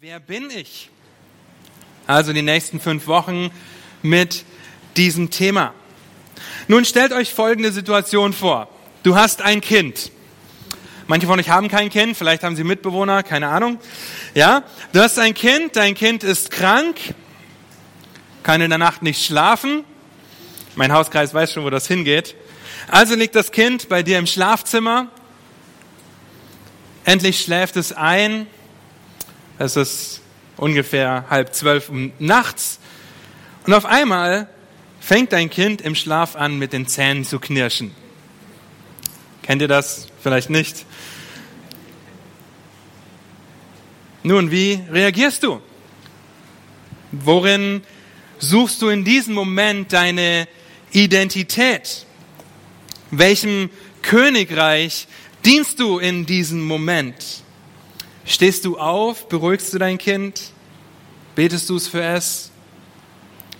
Wer bin ich? Also die nächsten fünf Wochen mit diesem Thema. Nun stellt euch folgende Situation vor. Du hast ein Kind. Manche von euch haben kein Kind, vielleicht haben sie Mitbewohner, keine Ahnung. Ja, du hast ein Kind, dein Kind ist krank, kann in der Nacht nicht schlafen. Mein Hauskreis weiß schon, wo das hingeht. Also liegt das Kind bei dir im Schlafzimmer. Endlich schläft es ein es ist ungefähr halb zwölf nachts. Und auf einmal fängt dein Kind im Schlaf an, mit den Zähnen zu knirschen. Kennt ihr das? Vielleicht nicht. Nun, wie reagierst du? Worin suchst du in diesem Moment deine Identität? Welchem Königreich dienst du in diesem Moment? Stehst du auf? Beruhigst du dein Kind? Betest du es für es?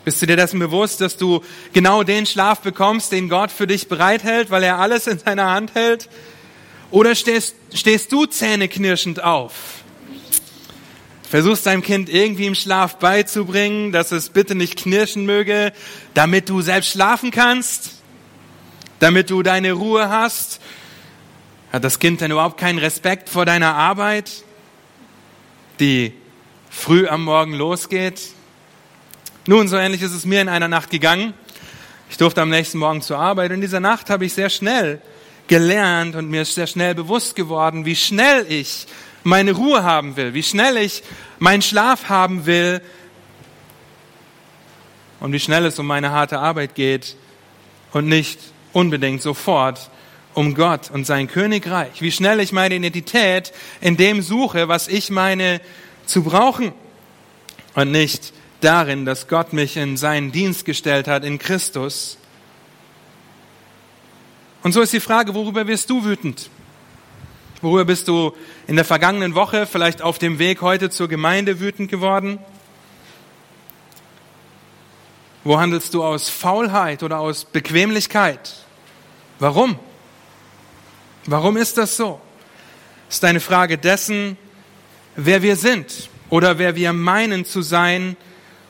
Bist du dir dessen bewusst, dass du genau den Schlaf bekommst, den Gott für dich bereithält, weil er alles in seiner Hand hält? Oder stehst, stehst du zähneknirschend auf? Versuchst deinem Kind irgendwie im Schlaf beizubringen, dass es bitte nicht knirschen möge, damit du selbst schlafen kannst, damit du deine Ruhe hast. Hat das Kind denn überhaupt keinen Respekt vor deiner Arbeit? Die früh am Morgen losgeht. Nun, so ähnlich ist es mir in einer Nacht gegangen. Ich durfte am nächsten Morgen zur Arbeit in dieser Nacht habe ich sehr schnell gelernt und mir ist sehr schnell bewusst geworden, wie schnell ich meine Ruhe haben will, wie schnell ich meinen Schlaf haben will und wie schnell es um meine harte Arbeit geht und nicht unbedingt sofort um Gott und sein Königreich, wie schnell ich meine Identität in dem suche, was ich meine zu brauchen und nicht darin, dass Gott mich in seinen Dienst gestellt hat in Christus. Und so ist die Frage, worüber wirst du wütend? Worüber bist du in der vergangenen Woche, vielleicht auf dem Weg heute zur Gemeinde wütend geworden? Wo handelst du aus Faulheit oder aus Bequemlichkeit? Warum? Warum ist das so? Ist eine Frage dessen, wer wir sind oder wer wir meinen zu sein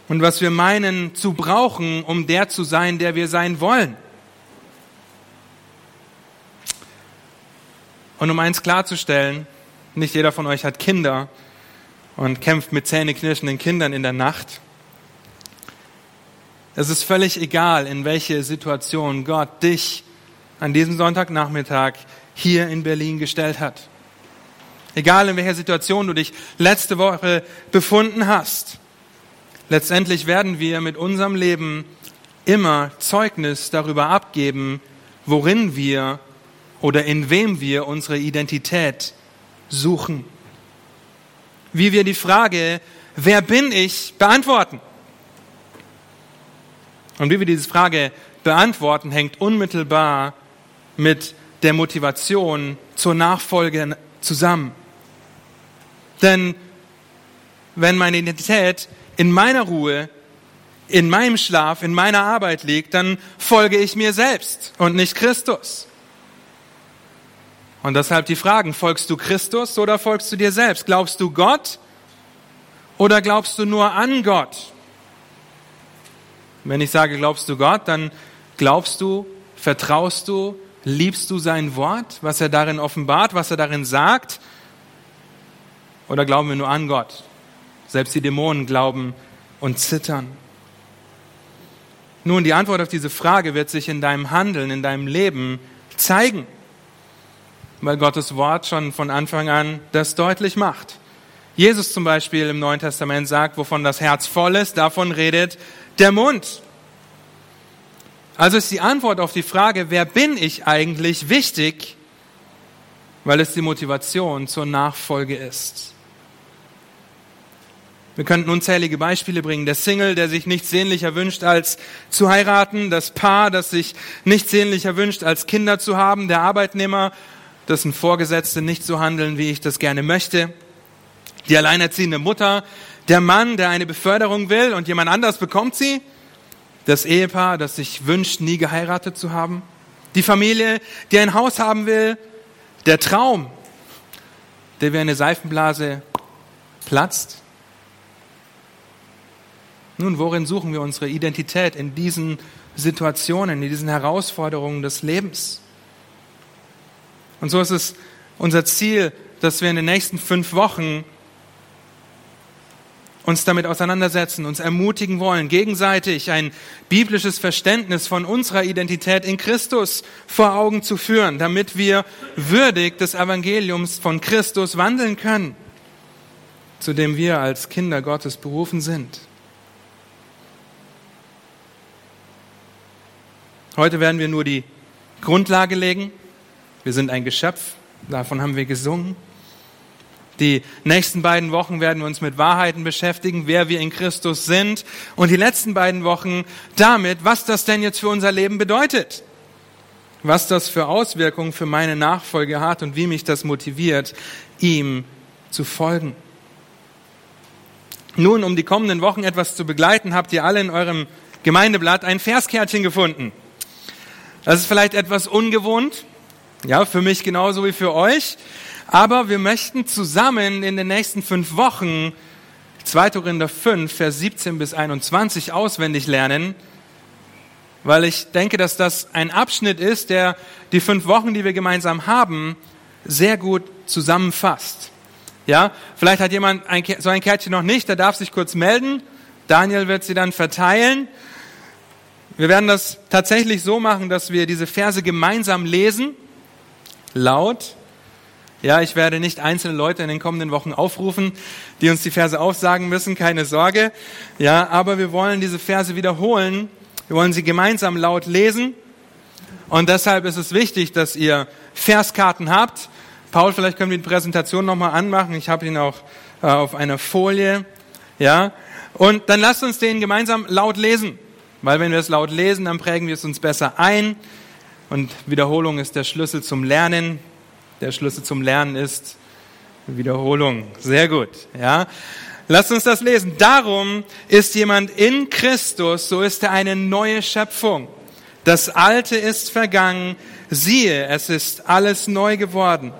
und was wir meinen zu brauchen, um der zu sein, der wir sein wollen. Und um eins klarzustellen, nicht jeder von euch hat Kinder und kämpft mit zähneknirschenden Kindern in der Nacht. Es ist völlig egal, in welche Situation Gott dich an diesem Sonntagnachmittag hier in Berlin gestellt hat. Egal in welcher Situation du dich letzte Woche befunden hast. Letztendlich werden wir mit unserem Leben immer Zeugnis darüber abgeben, worin wir oder in wem wir unsere Identität suchen. Wie wir die Frage, wer bin ich, beantworten. Und wie wir diese Frage beantworten, hängt unmittelbar mit der Motivation zur Nachfolge zusammen. Denn wenn meine Identität in meiner Ruhe, in meinem Schlaf, in meiner Arbeit liegt, dann folge ich mir selbst und nicht Christus. Und deshalb die Fragen, folgst du Christus oder folgst du dir selbst? Glaubst du Gott oder glaubst du nur an Gott? Wenn ich sage, glaubst du Gott, dann glaubst du, vertraust du, Liebst du sein Wort, was er darin offenbart, was er darin sagt? Oder glauben wir nur an Gott? Selbst die Dämonen glauben und zittern. Nun, die Antwort auf diese Frage wird sich in deinem Handeln, in deinem Leben zeigen, weil Gottes Wort schon von Anfang an das deutlich macht. Jesus zum Beispiel im Neuen Testament sagt, wovon das Herz voll ist, davon redet der Mund. Also ist die Antwort auf die Frage, wer bin ich eigentlich, wichtig, weil es die Motivation zur Nachfolge ist. Wir könnten unzählige Beispiele bringen. Der Single, der sich nichts sehnlicher wünscht, als zu heiraten. Das Paar, das sich nichts sehnlicher wünscht, als Kinder zu haben. Der Arbeitnehmer, dessen Vorgesetzte nicht so handeln, wie ich das gerne möchte. Die alleinerziehende Mutter. Der Mann, der eine Beförderung will und jemand anders bekommt sie das Ehepaar, das sich wünscht, nie geheiratet zu haben, die Familie, die ein Haus haben will, der Traum, der wie eine Seifenblase platzt. Nun, worin suchen wir unsere Identität in diesen Situationen, in diesen Herausforderungen des Lebens? Und so ist es unser Ziel, dass wir in den nächsten fünf Wochen uns damit auseinandersetzen, uns ermutigen wollen, gegenseitig ein biblisches Verständnis von unserer Identität in Christus vor Augen zu führen, damit wir würdig des Evangeliums von Christus wandeln können, zu dem wir als Kinder Gottes berufen sind. Heute werden wir nur die Grundlage legen. Wir sind ein Geschöpf, davon haben wir gesungen. Die nächsten beiden Wochen werden wir uns mit Wahrheiten beschäftigen, wer wir in Christus sind. Und die letzten beiden Wochen damit, was das denn jetzt für unser Leben bedeutet. Was das für Auswirkungen für meine Nachfolge hat und wie mich das motiviert, ihm zu folgen. Nun, um die kommenden Wochen etwas zu begleiten, habt ihr alle in eurem Gemeindeblatt ein Verskärtchen gefunden. Das ist vielleicht etwas ungewohnt, ja, für mich genauso wie für euch. Aber wir möchten zusammen in den nächsten fünf Wochen 2. Korinther 5, Vers 17 bis 21 auswendig lernen, weil ich denke, dass das ein Abschnitt ist, der die fünf Wochen, die wir gemeinsam haben, sehr gut zusammenfasst. Ja, vielleicht hat jemand ein, so ein Kärtchen noch nicht, der darf sich kurz melden. Daniel wird sie dann verteilen. Wir werden das tatsächlich so machen, dass wir diese Verse gemeinsam lesen, laut, ja, ich werde nicht einzelne Leute in den kommenden Wochen aufrufen, die uns die Verse aufsagen müssen, keine Sorge. Ja, aber wir wollen diese Verse wiederholen. Wir wollen sie gemeinsam laut lesen. Und deshalb ist es wichtig, dass ihr Verskarten habt. Paul, vielleicht können wir die Präsentation nochmal anmachen. Ich habe ihn auch äh, auf einer Folie. Ja, und dann lasst uns den gemeinsam laut lesen. Weil wenn wir es laut lesen, dann prägen wir es uns besser ein. Und Wiederholung ist der Schlüssel zum Lernen. Der Schlüssel zum Lernen ist Wiederholung. Sehr gut, ja. Lasst uns das lesen. Darum ist jemand in Christus, so ist er eine neue Schöpfung. Das Alte ist vergangen. Siehe, es ist alles neu geworden.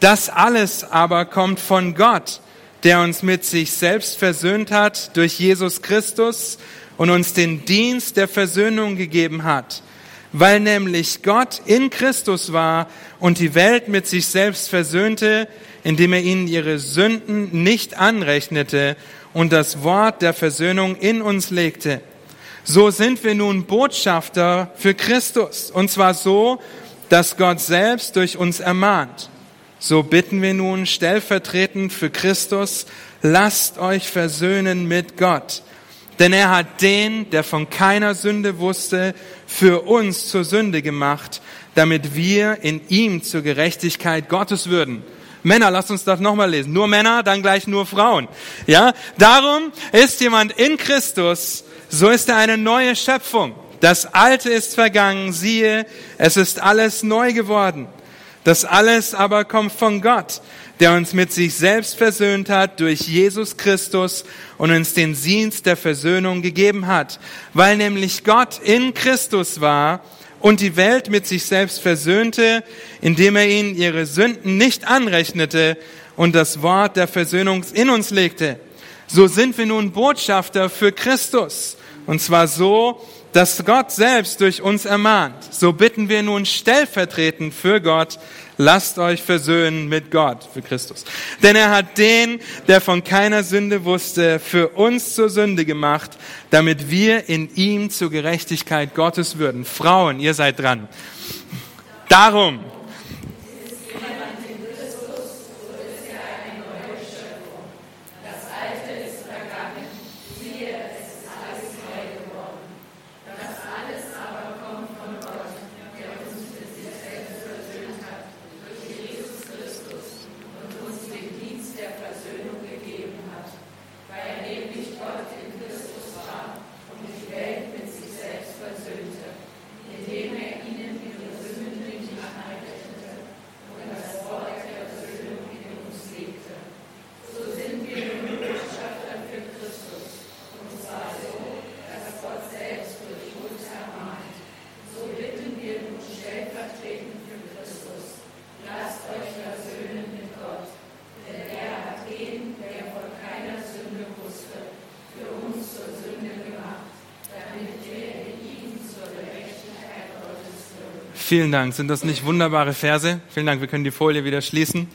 Das alles aber kommt von Gott, der uns mit sich selbst versöhnt hat durch Jesus Christus und uns den Dienst der Versöhnung gegeben hat weil nämlich Gott in Christus war und die Welt mit sich selbst versöhnte, indem er ihnen ihre Sünden nicht anrechnete und das Wort der Versöhnung in uns legte. So sind wir nun Botschafter für Christus, und zwar so, dass Gott selbst durch uns ermahnt. So bitten wir nun stellvertretend für Christus, lasst euch versöhnen mit Gott. Denn er hat den, der von keiner Sünde wusste, für uns zur Sünde gemacht, damit wir in ihm zur Gerechtigkeit Gottes würden. Männer, lasst uns das nochmal lesen. Nur Männer, dann gleich nur Frauen. Ja, darum ist jemand in Christus, so ist er eine neue Schöpfung. Das Alte ist vergangen, siehe, es ist alles neu geworden. Das alles aber kommt von Gott, der uns mit sich selbst versöhnt hat durch Jesus Christus und uns den Dienst der Versöhnung gegeben hat, weil nämlich Gott in Christus war und die Welt mit sich selbst versöhnte, indem er ihnen ihre Sünden nicht anrechnete und das Wort der Versöhnung in uns legte. So sind wir nun Botschafter für Christus. Und zwar so, dass Gott selbst durch uns ermahnt. So bitten wir nun stellvertretend für Gott, lasst euch versöhnen mit Gott, für Christus. Denn er hat den, der von keiner Sünde wusste, für uns zur Sünde gemacht, damit wir in ihm zur Gerechtigkeit Gottes würden. Frauen, ihr seid dran. Darum, Vielen Dank. Sind das nicht wunderbare Verse? Vielen Dank. Wir können die Folie wieder schließen.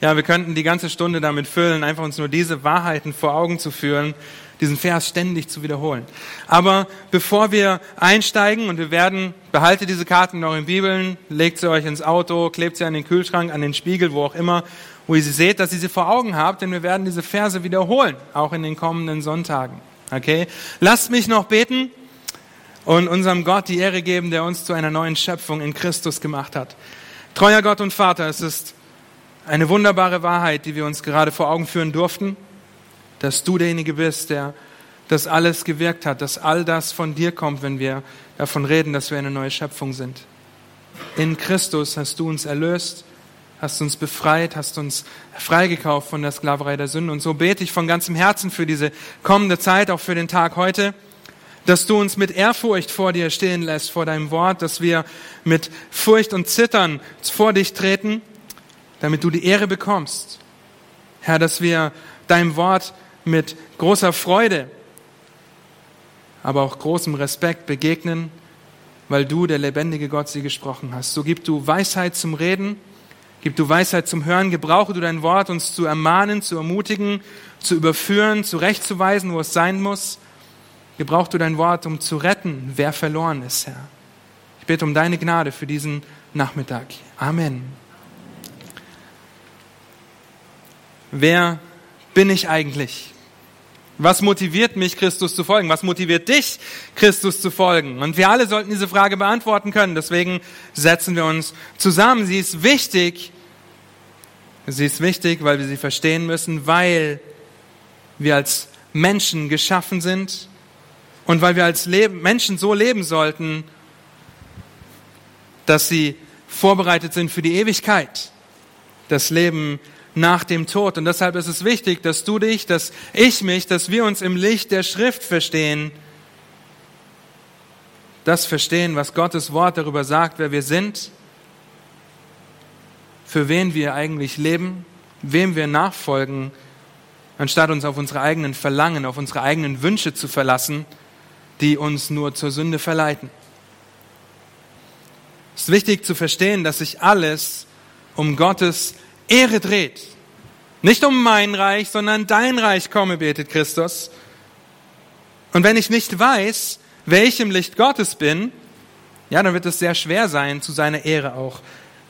Ja, wir könnten die ganze Stunde damit füllen, einfach uns nur diese Wahrheiten vor Augen zu führen, diesen Vers ständig zu wiederholen. Aber bevor wir einsteigen und wir werden, behaltet diese Karten in euren Bibeln, legt sie euch ins Auto, klebt sie an den Kühlschrank, an den Spiegel, wo auch immer, wo ihr sie seht, dass ihr sie vor Augen habt, denn wir werden diese Verse wiederholen, auch in den kommenden Sonntagen. Okay? Lasst mich noch beten und unserem Gott die Ehre geben, der uns zu einer neuen Schöpfung in Christus gemacht hat. Treuer Gott und Vater, es ist eine wunderbare Wahrheit, die wir uns gerade vor Augen führen durften, dass du derjenige bist, der das alles gewirkt hat, dass all das von dir kommt, wenn wir davon reden, dass wir eine neue Schöpfung sind. In Christus hast du uns erlöst, hast uns befreit, hast uns freigekauft von der Sklaverei der Sünde. Und so bete ich von ganzem Herzen für diese kommende Zeit, auch für den Tag heute dass du uns mit Ehrfurcht vor dir stehen lässt, vor deinem Wort, dass wir mit Furcht und Zittern vor dich treten, damit du die Ehre bekommst. Herr, dass wir deinem Wort mit großer Freude, aber auch großem Respekt begegnen, weil du, der lebendige Gott, sie gesprochen hast. So gib du Weisheit zum Reden, gib du Weisheit zum Hören, gebrauche du dein Wort, uns zu ermahnen, zu ermutigen, zu überführen, zurechtzuweisen, wo es sein muss Gebrauch du dein Wort, um zu retten, wer verloren ist, Herr. Ich bitte um deine Gnade für diesen Nachmittag. Amen. Wer bin ich eigentlich? Was motiviert mich, Christus zu folgen? Was motiviert dich, Christus zu folgen? Und wir alle sollten diese Frage beantworten können. Deswegen setzen wir uns zusammen. Sie ist wichtig. Sie ist wichtig, weil wir sie verstehen müssen, weil wir als Menschen geschaffen sind und weil wir als Menschen so leben sollten, dass sie vorbereitet sind für die Ewigkeit, das Leben nach dem Tod. Und deshalb ist es wichtig, dass du dich, dass ich mich, dass wir uns im Licht der Schrift verstehen, das verstehen, was Gottes Wort darüber sagt, wer wir sind, für wen wir eigentlich leben, wem wir nachfolgen, anstatt uns auf unsere eigenen Verlangen, auf unsere eigenen Wünsche zu verlassen die uns nur zur Sünde verleiten. Es ist wichtig zu verstehen, dass sich alles um Gottes Ehre dreht. Nicht um mein Reich, sondern dein Reich komme, betet Christus. Und wenn ich nicht weiß, welchem Licht Gottes bin, ja, dann wird es sehr schwer sein, zu seiner Ehre auch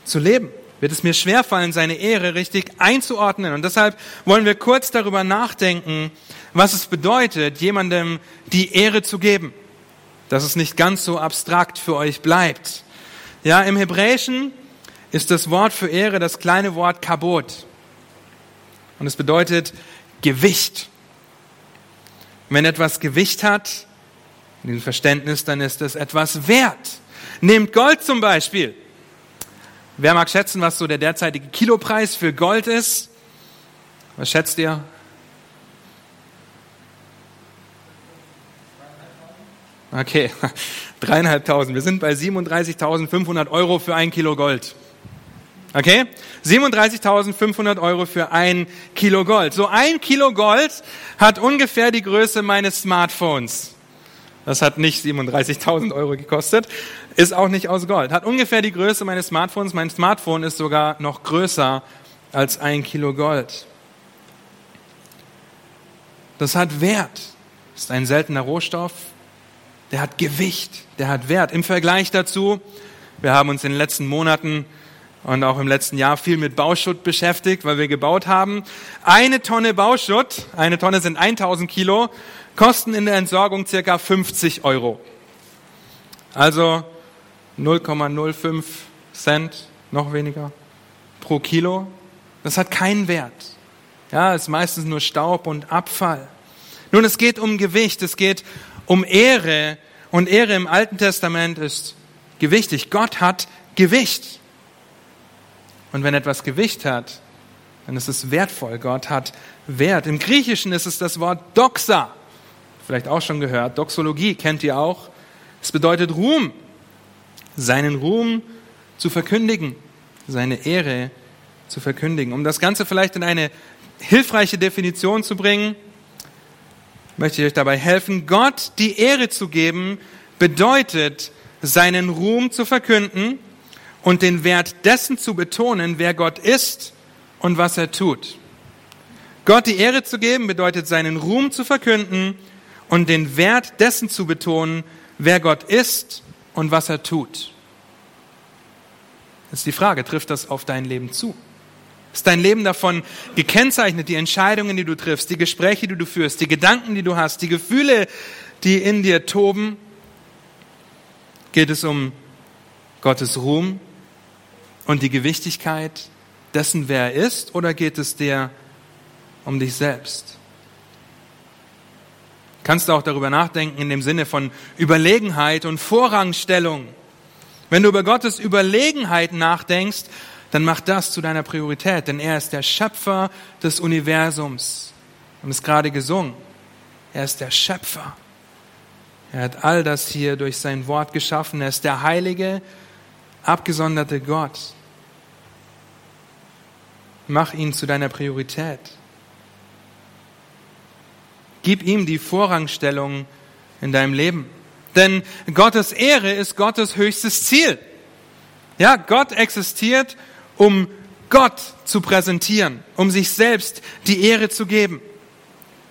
zu leben. Wird es mir schwerfallen, seine Ehre richtig einzuordnen. Und deshalb wollen wir kurz darüber nachdenken, was es bedeutet, jemandem die Ehre zu geben. Dass es nicht ganz so abstrakt für euch bleibt. Ja, im Hebräischen ist das Wort für Ehre das kleine Wort Kabot. Und es bedeutet Gewicht. Wenn etwas Gewicht hat, in diesem Verständnis, dann ist es etwas wert. Nehmt Gold zum Beispiel. Wer mag schätzen, was so der derzeitige Kilopreis für Gold ist? Was schätzt ihr? Okay, dreieinhalbtausend. Wir sind bei 37.500 Euro für ein Kilo Gold. Okay? 37.500 Euro für ein Kilo Gold. So ein Kilo Gold hat ungefähr die Größe meines Smartphones. Das hat nicht 37.000 Euro gekostet, ist auch nicht aus Gold. Hat ungefähr die Größe meines Smartphones. Mein Smartphone ist sogar noch größer als ein Kilo Gold. Das hat Wert. Ist ein seltener Rohstoff der hat Gewicht, der hat Wert. Im Vergleich dazu, wir haben uns in den letzten Monaten und auch im letzten Jahr viel mit Bauschutt beschäftigt, weil wir gebaut haben. Eine Tonne Bauschutt, eine Tonne sind 1000 Kilo, kosten in der Entsorgung circa 50 Euro. Also 0,05 Cent, noch weniger, pro Kilo. Das hat keinen Wert. Ja, ist meistens nur Staub und Abfall. Nun, es geht um Gewicht, es geht um Ehre. Und Ehre im Alten Testament ist gewichtig. Gott hat Gewicht. Und wenn etwas Gewicht hat, dann ist es wertvoll. Gott hat Wert. Im Griechischen ist es das Wort Doxa. Vielleicht auch schon gehört. Doxologie kennt ihr auch. Es bedeutet Ruhm. Seinen Ruhm zu verkündigen. Seine Ehre zu verkündigen. Um das Ganze vielleicht in eine hilfreiche Definition zu bringen, möchte ich euch dabei helfen. Gott die Ehre zu geben, bedeutet, seinen Ruhm zu verkünden und den Wert dessen zu betonen, wer Gott ist und was er tut. Gott die Ehre zu geben bedeutet seinen Ruhm zu verkünden und den Wert dessen zu betonen, wer Gott ist und was er tut. Ist die Frage, trifft das auf dein Leben zu? Ist dein Leben davon gekennzeichnet, die Entscheidungen, die du triffst, die Gespräche, die du führst, die Gedanken, die du hast, die Gefühle, die in dir toben? Geht es um Gottes Ruhm und die Gewichtigkeit dessen, wer er ist, oder geht es dir um dich selbst? Kannst du auch darüber nachdenken in dem Sinne von Überlegenheit und Vorrangstellung. Wenn du über Gottes Überlegenheit nachdenkst, dann mach das zu deiner Priorität, denn er ist der Schöpfer des Universums. Wir haben es gerade gesungen. Er ist der Schöpfer. Er hat all das hier durch sein Wort geschaffen. Er ist der heilige, abgesonderte Gott. Mach ihn zu deiner Priorität. Gib ihm die Vorrangstellung in deinem Leben. Denn Gottes Ehre ist Gottes höchstes Ziel. Ja, Gott existiert, um Gott zu präsentieren, um sich selbst die Ehre zu geben.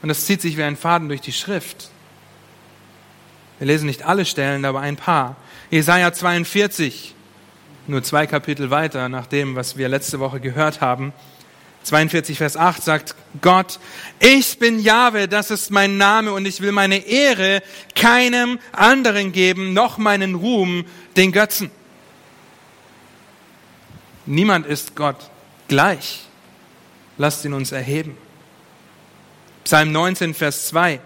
Und das zieht sich wie ein Faden durch die Schrift. Wir lesen nicht alle Stellen, aber ein paar. Jesaja 42, nur zwei Kapitel weiter nach dem, was wir letzte Woche gehört haben. 42, Vers 8 sagt Gott, ich bin Jahwe, das ist mein Name und ich will meine Ehre keinem anderen geben, noch meinen Ruhm den Götzen. Niemand ist Gott gleich. Lasst ihn uns erheben. Psalm 19, Vers 2.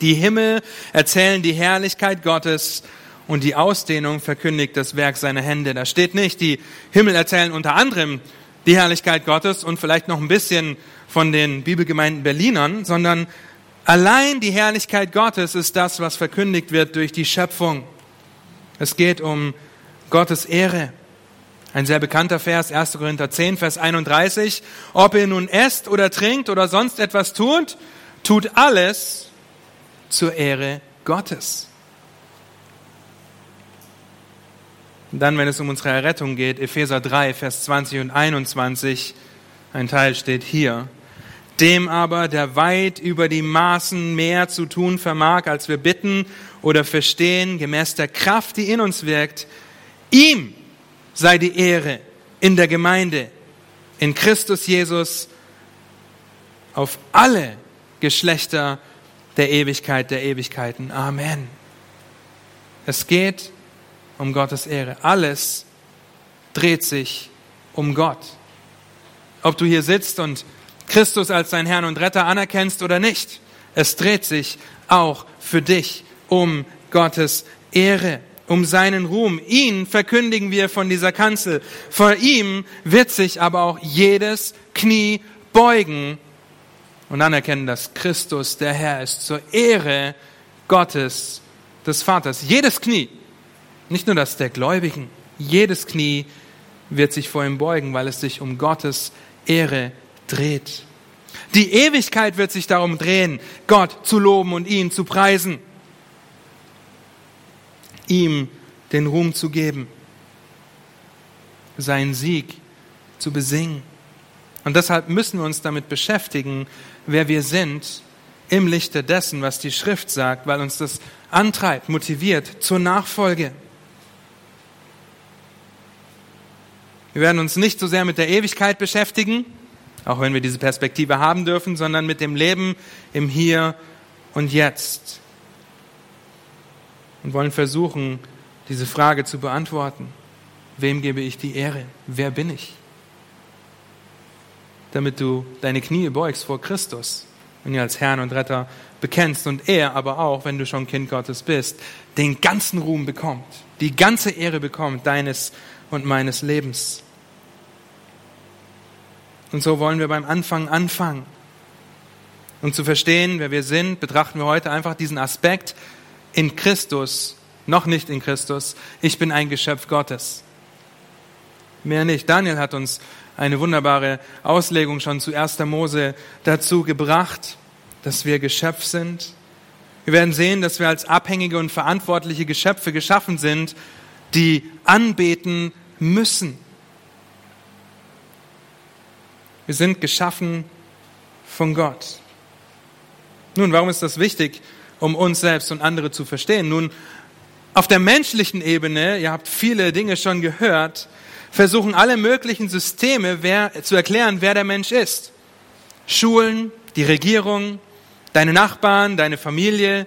Die Himmel erzählen die Herrlichkeit Gottes und die Ausdehnung verkündigt das Werk seiner Hände. Da steht nicht, die Himmel erzählen unter anderem die Herrlichkeit Gottes und vielleicht noch ein bisschen von den Bibelgemeinden Berlinern, sondern allein die Herrlichkeit Gottes ist das, was verkündigt wird durch die Schöpfung. Es geht um Gottes Ehre. Ein sehr bekannter Vers, 1. Korinther 10, Vers 31. Ob ihr nun esst oder trinkt oder sonst etwas tut, tut alles zur Ehre Gottes. Dann, wenn es um unsere Errettung geht, Epheser 3, Vers 20 und 21, ein Teil steht hier. Dem aber, der weit über die Maßen mehr zu tun vermag, als wir bitten oder verstehen, gemäß der Kraft, die in uns wirkt, ihm sei die Ehre in der Gemeinde, in Christus Jesus, auf alle Geschlechter der Ewigkeit der Ewigkeiten. Amen. Es geht um Gottes Ehre. Alles dreht sich um Gott. Ob du hier sitzt und Christus als dein Herrn und Retter anerkennst oder nicht, es dreht sich auch für dich um Gottes Ehre, um seinen Ruhm. Ihn verkündigen wir von dieser Kanzel. Vor ihm wird sich aber auch jedes Knie beugen und anerkennen, dass Christus der Herr ist, zur Ehre Gottes, des Vaters. Jedes Knie nicht nur das der Gläubigen, jedes Knie wird sich vor ihm beugen, weil es sich um Gottes Ehre dreht. Die Ewigkeit wird sich darum drehen, Gott zu loben und ihn zu preisen, ihm den Ruhm zu geben, seinen Sieg zu besingen. Und deshalb müssen wir uns damit beschäftigen, wer wir sind im Lichte dessen, was die Schrift sagt, weil uns das antreibt, motiviert zur Nachfolge. Wir werden uns nicht so sehr mit der Ewigkeit beschäftigen, auch wenn wir diese Perspektive haben dürfen, sondern mit dem Leben im Hier und Jetzt. Und wollen versuchen, diese Frage zu beantworten. Wem gebe ich die Ehre? Wer bin ich? Damit du deine Knie beugst vor Christus und ihn als Herrn und Retter bekennst und er aber auch, wenn du schon Kind Gottes bist, den ganzen Ruhm bekommt, die ganze Ehre bekommt deines und meines Lebens. Und so wollen wir beim Anfang anfangen. Um zu verstehen, wer wir sind, betrachten wir heute einfach diesen Aspekt in Christus, noch nicht in Christus. Ich bin ein Geschöpf Gottes. Mehr nicht. Daniel hat uns eine wunderbare Auslegung schon zu 1. Mose dazu gebracht, dass wir Geschöpf sind. Wir werden sehen, dass wir als abhängige und verantwortliche Geschöpfe geschaffen sind, die anbeten müssen. Wir sind geschaffen von Gott. Nun, warum ist das wichtig, um uns selbst und andere zu verstehen? Nun, auf der menschlichen Ebene, ihr habt viele Dinge schon gehört, versuchen alle möglichen Systeme wer, zu erklären, wer der Mensch ist. Schulen, die Regierung, deine Nachbarn, deine Familie,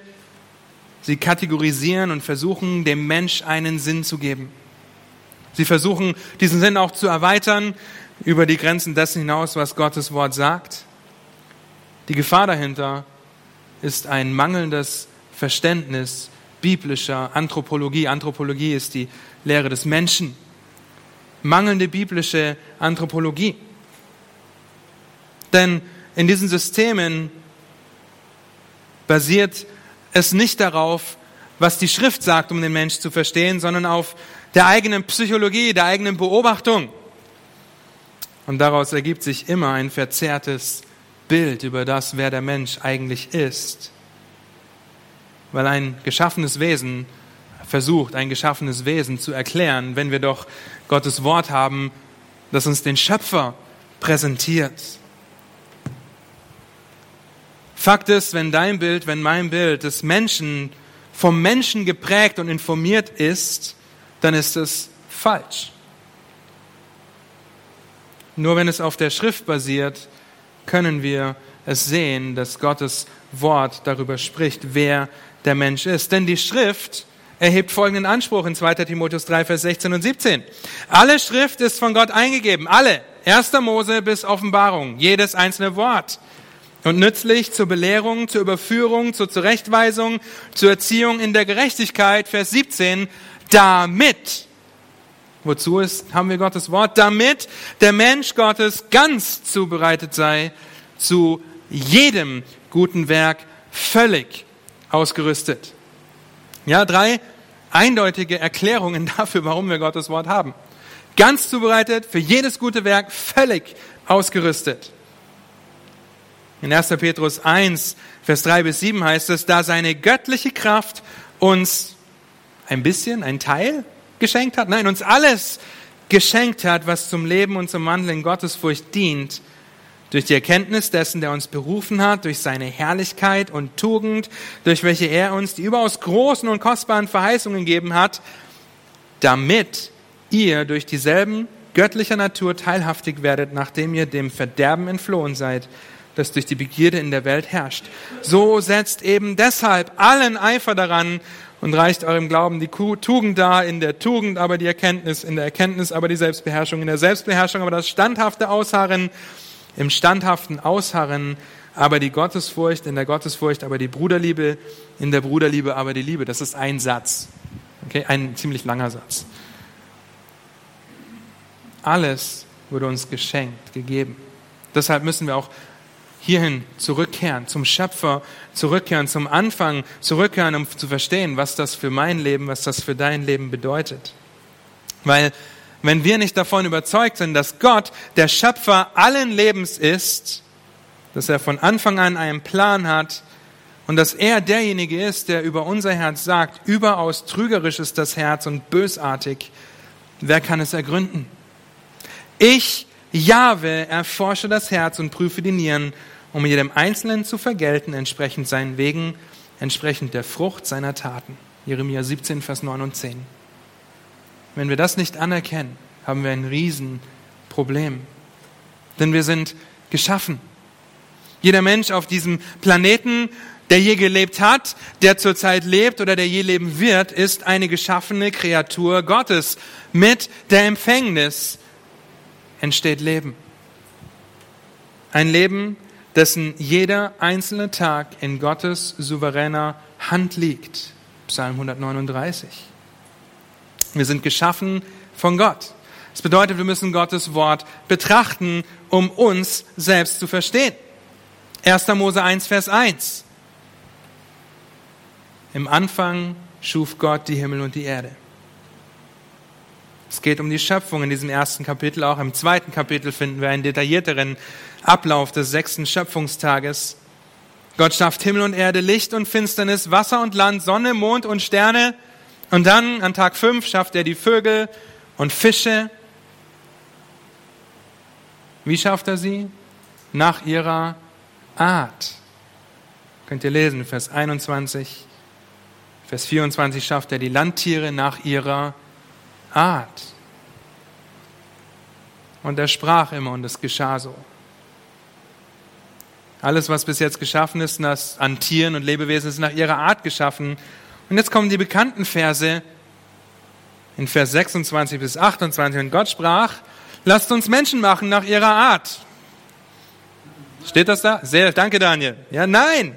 sie kategorisieren und versuchen, dem Mensch einen Sinn zu geben. Sie versuchen, diesen Sinn auch zu erweitern über die Grenzen dessen hinaus, was Gottes Wort sagt. Die Gefahr dahinter ist ein mangelndes Verständnis biblischer Anthropologie. Anthropologie ist die Lehre des Menschen. Mangelnde biblische Anthropologie. Denn in diesen Systemen basiert es nicht darauf, was die Schrift sagt, um den Mensch zu verstehen, sondern auf der eigenen Psychologie, der eigenen Beobachtung. Und daraus ergibt sich immer ein verzerrtes Bild über das, wer der Mensch eigentlich ist. Weil ein geschaffenes Wesen versucht, ein geschaffenes Wesen zu erklären, wenn wir doch Gottes Wort haben, das uns den Schöpfer präsentiert. Fakt ist, wenn dein Bild, wenn mein Bild des Menschen vom Menschen geprägt und informiert ist, dann ist es falsch. Nur wenn es auf der Schrift basiert, können wir es sehen, dass Gottes Wort darüber spricht, wer der Mensch ist. Denn die Schrift erhebt folgenden Anspruch in 2 Timotheus 3, Vers 16 und 17. Alle Schrift ist von Gott eingegeben, alle. 1. Mose bis Offenbarung, jedes einzelne Wort. Und nützlich zur Belehrung, zur Überführung, zur Zurechtweisung, zur Erziehung in der Gerechtigkeit, Vers 17, damit Wozu ist, haben wir Gottes Wort? Damit der Mensch Gottes ganz zubereitet sei, zu jedem guten Werk völlig ausgerüstet. Ja, drei eindeutige Erklärungen dafür, warum wir Gottes Wort haben. Ganz zubereitet, für jedes gute Werk völlig ausgerüstet. In 1. Petrus 1, Vers 3 bis 7 heißt es, da seine göttliche Kraft uns ein bisschen, ein Teil geschenkt hat, nein, uns alles geschenkt hat, was zum Leben und zum Wandeln in Gottesfurcht dient, durch die Erkenntnis dessen, der uns berufen hat, durch seine Herrlichkeit und Tugend, durch welche er uns die überaus großen und kostbaren Verheißungen gegeben hat, damit ihr durch dieselben göttlicher Natur teilhaftig werdet, nachdem ihr dem Verderben entflohen seid, das durch die Begierde in der Welt herrscht. So setzt eben deshalb allen Eifer daran, und reicht eurem Glauben die Tugend dar, in der Tugend aber die Erkenntnis, in der Erkenntnis aber die Selbstbeherrschung, in der Selbstbeherrschung aber das standhafte Ausharren, im standhaften Ausharren aber die Gottesfurcht, in der Gottesfurcht aber die Bruderliebe, in der Bruderliebe aber die Liebe. Das ist ein Satz. Okay, ein ziemlich langer Satz. Alles wurde uns geschenkt, gegeben. Deshalb müssen wir auch hierhin zurückkehren, zum Schöpfer zurückkehren, zum Anfang zurückkehren, um zu verstehen, was das für mein Leben, was das für dein Leben bedeutet. Weil wenn wir nicht davon überzeugt sind, dass Gott der Schöpfer allen Lebens ist, dass er von Anfang an einen Plan hat und dass er derjenige ist, der über unser Herz sagt, überaus trügerisch ist das Herz und bösartig, wer kann es ergründen? Ich, Jahwe, erforsche das Herz und prüfe die Nieren um jedem Einzelnen zu vergelten, entsprechend seinen Wegen, entsprechend der Frucht seiner Taten. Jeremia 17, Vers 9 und 10. Wenn wir das nicht anerkennen, haben wir ein Riesenproblem. Denn wir sind geschaffen. Jeder Mensch auf diesem Planeten, der je gelebt hat, der zurzeit lebt oder der je leben wird, ist eine geschaffene Kreatur Gottes. Mit der Empfängnis entsteht Leben. Ein Leben, dessen jeder einzelne Tag in Gottes souveräner Hand liegt. Psalm 139. Wir sind geschaffen von Gott. Das bedeutet, wir müssen Gottes Wort betrachten, um uns selbst zu verstehen. 1. Mose 1, Vers 1. Im Anfang schuf Gott die Himmel und die Erde. Es geht um die Schöpfung in diesem ersten Kapitel. Auch im zweiten Kapitel finden wir einen detaillierteren Ablauf des sechsten Schöpfungstages. Gott schafft Himmel und Erde, Licht und Finsternis, Wasser und Land, Sonne, Mond und Sterne. Und dann an Tag fünf schafft er die Vögel und Fische. Wie schafft er sie? Nach ihrer Art. Könnt ihr lesen, Vers 21. Vers 24 schafft er die Landtiere nach ihrer Art. Und er sprach immer und es geschah so. Alles, was bis jetzt geschaffen ist an Tieren und Lebewesen, ist nach ihrer Art geschaffen. Und jetzt kommen die bekannten Verse in Vers 26 bis 28. Und Gott sprach, lasst uns Menschen machen nach ihrer Art. Steht das da? Sehr, danke Daniel. Ja, nein.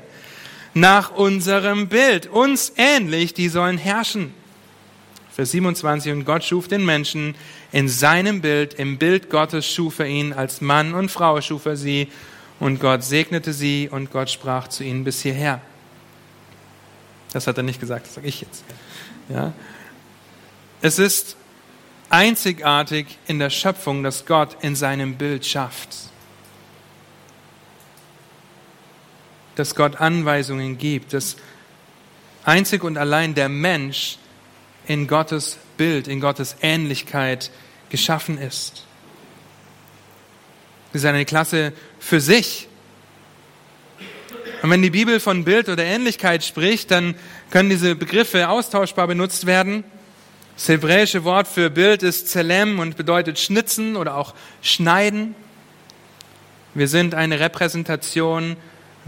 Nach unserem Bild, uns ähnlich, die sollen herrschen. Vers 27, und Gott schuf den Menschen in seinem Bild, im Bild Gottes schuf er ihn, als Mann und Frau schuf er sie, und Gott segnete sie, und Gott sprach zu ihnen bis hierher. Das hat er nicht gesagt, das sage ich jetzt. Ja. Es ist einzigartig in der Schöpfung, dass Gott in seinem Bild schafft. Dass Gott Anweisungen gibt, dass einzig und allein der Mensch in Gottes Bild, in Gottes Ähnlichkeit geschaffen ist. Das ist eine Klasse für sich. Und wenn die Bibel von Bild oder Ähnlichkeit spricht, dann können diese Begriffe austauschbar benutzt werden. Das hebräische Wort für Bild ist Zelem und bedeutet schnitzen oder auch schneiden. Wir sind eine Repräsentation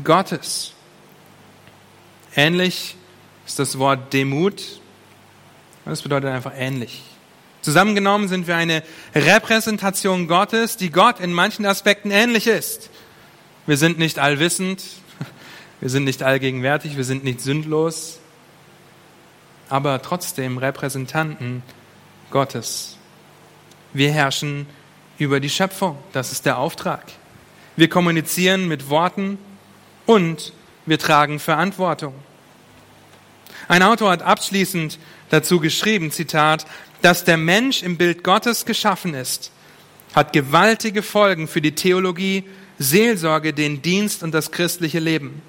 Gottes. Ähnlich ist das Wort Demut das bedeutet einfach ähnlich. Zusammengenommen sind wir eine Repräsentation Gottes, die Gott in manchen Aspekten ähnlich ist. Wir sind nicht allwissend, wir sind nicht allgegenwärtig, wir sind nicht sündlos, aber trotzdem Repräsentanten Gottes. Wir herrschen über die Schöpfung, das ist der Auftrag. Wir kommunizieren mit Worten und wir tragen Verantwortung. Ein Autor hat abschließend dazu geschrieben, Zitat, dass der Mensch im Bild Gottes geschaffen ist, hat gewaltige Folgen für die Theologie, Seelsorge, den Dienst und das christliche Leben.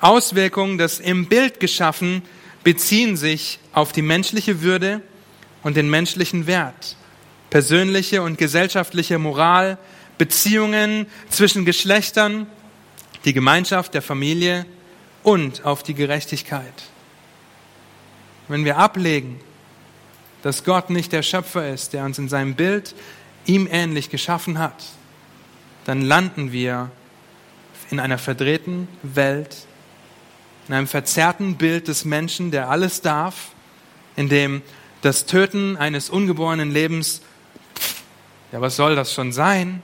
Auswirkungen des im Bild geschaffen beziehen sich auf die menschliche Würde und den menschlichen Wert, persönliche und gesellschaftliche Moral, Beziehungen zwischen Geschlechtern, die Gemeinschaft der Familie und auf die Gerechtigkeit wenn wir ablegen, dass Gott nicht der Schöpfer ist, der uns in seinem Bild ihm ähnlich geschaffen hat, dann landen wir in einer verdrehten Welt, in einem verzerrten Bild des Menschen, der alles darf, in dem das Töten eines ungeborenen Lebens, ja, was soll das schon sein?